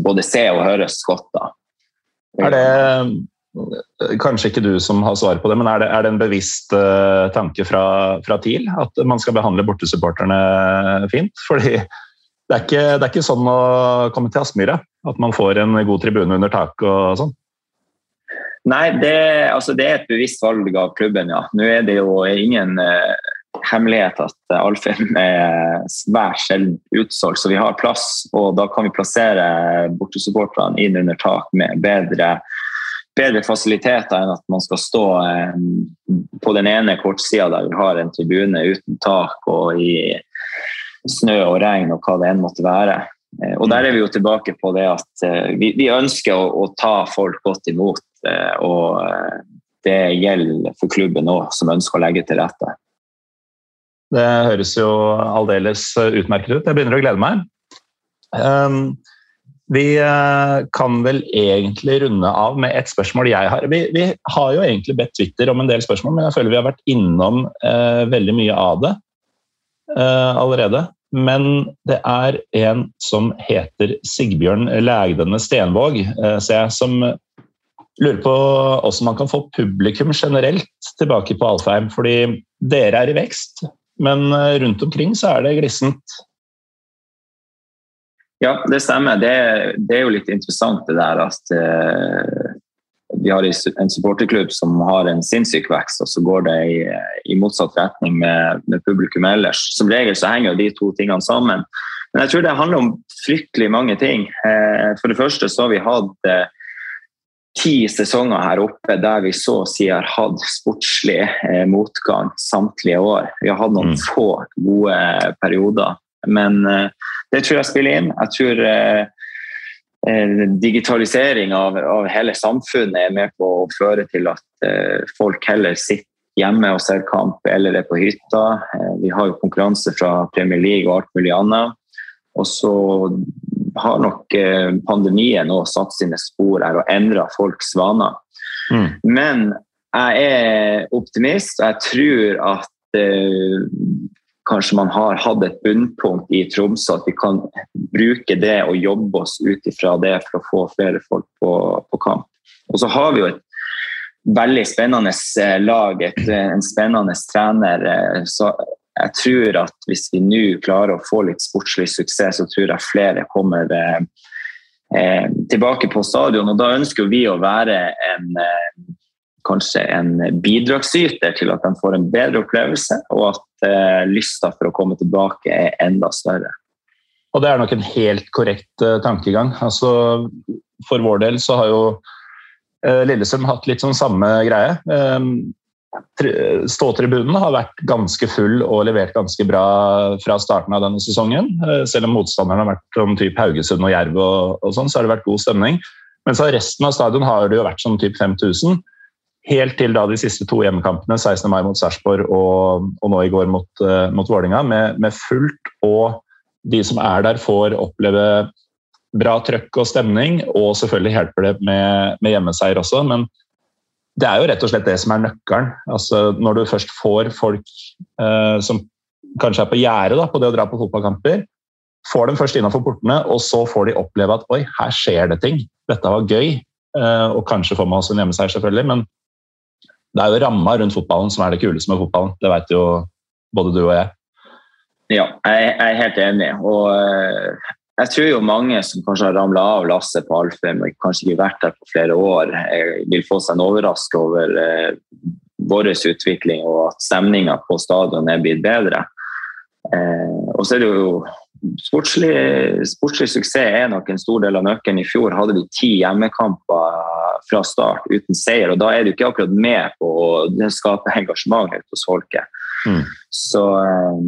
både, se og høres godt da.
Er det kanskje ikke du som har svar på det, men er det, er det en bevisst uh, tanke fra, fra, TIL at man skal behandle bortesupporterne fint? Fordi det er, ikke, det er ikke sånn å komme til Aspmyra, at man får en god tribune under tak og sånn.
Nei, det, altså det, er et bevisst valg av klubben, ja. Nå er det jo ingen uh, hemmelighet at Alfheim er svært sjelden utsolgt, så vi har plass. Og da kan vi plassere bortesupporterne inn under tak med bedre, bedre fasiliteter enn at man skal stå uh, på den ene kortsida der vi har en tribune uten tak og i snø og regn og hva det enn måtte være. Eh, og der er vi jo tilbake på det at eh, vi, vi ønsker å, å, ta folk godt imot. Eh, og det gjelder for klubben òg, som ønsker å legge til rette.
Det høres jo aldeles utmerket ut. Jeg begynner å glede meg. Um, vi kan vel egentlig runde av med et spørsmål jeg har. Vi, vi, har jo egentlig bedt Twitter om en del spørsmål, men jeg føler vi har vært innom uh, veldig mye av det uh, allerede. Men det er en som heter Sigbjørn Lægdene Stenvåg, eh, ser jeg, som lurer på hvordan man kan få publikum generelt tilbake på Alfheim. Fordi dere er i vekst, men eh, rundt omkring så er det glissent.
Ja, det stemmer. Det, det er jo litt interessant det der at uh, vi har en supporterklubb som har en sinnssyk vekst, og så går det i, i motsatt retning med, med, publikum ellers. Som regel så henger de to tingene sammen. Men jeg tror det handler om fryktelig mange ting. Uh, for det første så har vi hatt eh, ti sesonger her oppe der vi så å si har hatt sportslig eh, motgang samtlige år. Vi har hatt noen mm. få gode perioder. Men det tror jeg spiller inn. Jeg tror digitalisering av, av, hele samfunnet er med på å føre til at eh, folk heller sitter hjemme og ser kamp eller er på hytta. Eh, vi har jo konkurranse fra Premier League og alt mulig annet. Og så har nok eh, pandemien òg satt sine spor her og endra folks vaner. Mm. Men jeg er optimist, og jeg tror at eh, kanskje man har hatt et bunnpunkt i Tromsø, at vi kan bruke det og jobbe oss ut ifra det for å få flere folk på, på kamp. Og så har vi jo et veldig spennende eh, lag, et, eh, en spennende trener. Så jeg tror at hvis vi nå klarer å få litt sportslig suksess, så tror jeg flere kommer eh, tilbake på stadion. Og da ønsker vi å være en kanskje en bidragsyter til at de får en bedre opplevelse, og at eh, lysta for å komme tilbake er enda større.
Og Det er nok en helt korrekt eh, tankegang. Altså, for vår del så har jo uh, Lillestrøm hatt litt sånn samme greie. Ståtribunen har vært ganske full og levert ganske bra fra starten av denne sesongen. Uh, selv om motstanderne har vært om typ Haugesund og Jerv, og, og sånn, så har det vært god stemning. Men så resten av stadion har det jo vært sånn typ 5000. Helt til da de siste to hjemmekampene, 16. mai mot Sarpsborg og, og, nå i går mot, uh, mot Vålinga, med, med, fullt. Og de som er der, får oppleve bra trøkk og stemning. Og selvfølgelig hjelper det med, med hjemmeseier også, men det er jo rett og slett det som er nøkkelen. Altså, når du først får folk eh, som kanskje er på gjerdet på det å dra på fotballkamper, får dem først innenfor portene, og så får de oppleve at oi, her skjer det ting. Dette var gøy. Eh, og kanskje får man også en hjemmeseier, selvfølgelig, men det er jo ramma rundt fotballen som er det kuleste med fotballen. Det vet jo både du og jeg.
Ja, jeg er helt enig. Og eh, jeg tror jo mange som kanskje har ramla av lasset på Alfheim og kanskje ikke vært der på flere år, vil få seg en overraskelse over eh, vår utvikling og at stemninga på stadion er blitt bedre. Eh, og så er det jo sportslig, sportslig suksess er nok en stor del av nøkkelen. I fjor hadde vi ti hjemmekamper fra start uten seier, og da er du ikke akkurat med på å skape engasjement hos folket. Mm. Så eh,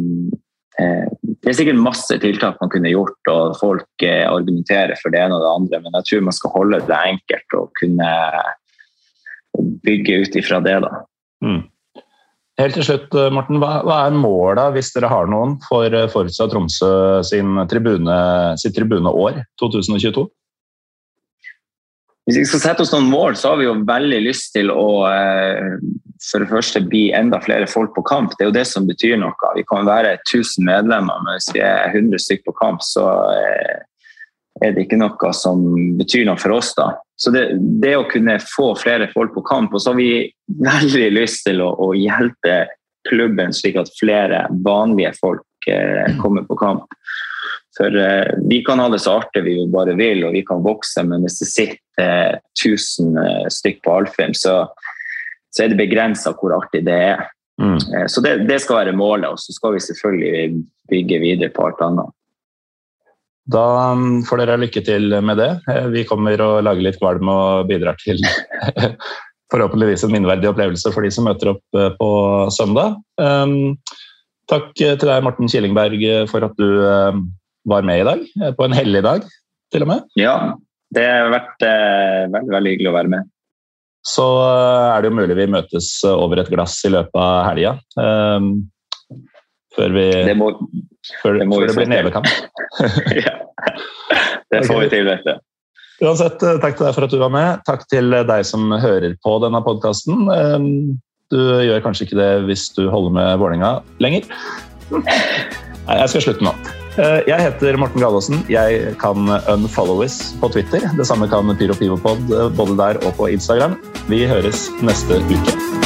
det er sikkert masse tiltak man kunne gjort, og folk eh, argumenterer for det ene og det andre, men jeg tror man skal holde det enkelt og kunne bygge ut ifra det. da. Mm.
Helt til slutt, eh, Morten, hva, hva er målet, hvis dere har noen, for Forutsa Tromsø sin tribune, sitt tribuneår 2022?
Hvis vi skal sette oss noen mål, så har vi jo veldig lyst til å eh, for det første bli enda flere folk på kamp. Det er jo det som betyr noe. Vi kan være 1000 medlemmer, men hvis vi er 100 stykker på kamp, så er det ikke noe som betyr noe for oss. da. Så det, det, å kunne få flere folk på kamp, og så har vi veldig lyst til å, å hjelpe klubben slik at flere vanlige folk eh, kommer på kamp. For eh, vi kan ha det så artig vi bare vil, og vi kan vokse, men hvis det sitter 1000 eh, stykk på Alfheim, så, så, er det begrensa hvor artig det er. Mm. Uh, så det, det, skal være målet, og så skal vi selvfølgelig bygge videre på alt annet.
Da um, får dere lykke til med det. Vi kommer og lager litt kvalm og bidrar til forhåpentligvis en minneverdig opplevelse for de som møter opp på søndag. Um, Takk eh, til deg, Morten Killingberg, eh, for at du eh, var med i dag. På en hellig dag, til og med.
Ja, det har vært eh, veldig, veldig hyggelig å være med.
Så er det jo mulig vi møtes over et glass i løpet av helga. Um, før vi
Det, må,
før, det, før det blir nevekamp.
ja. Det får okay. vi til, vet du.
Uansett, takk til deg for at du var med. Takk til deg som hører på denne podkasten. Um, du gjør kanskje ikke det hvis du holder med Vålerenga lenger. Nei, jeg skal slutte nå. Eh, jeg heter Morten Gallaasen. Jeg kan unfollowes på Twitter. Det samme kan Pyro Pivopod eh, både der og på Instagram. Vi høres neste uke.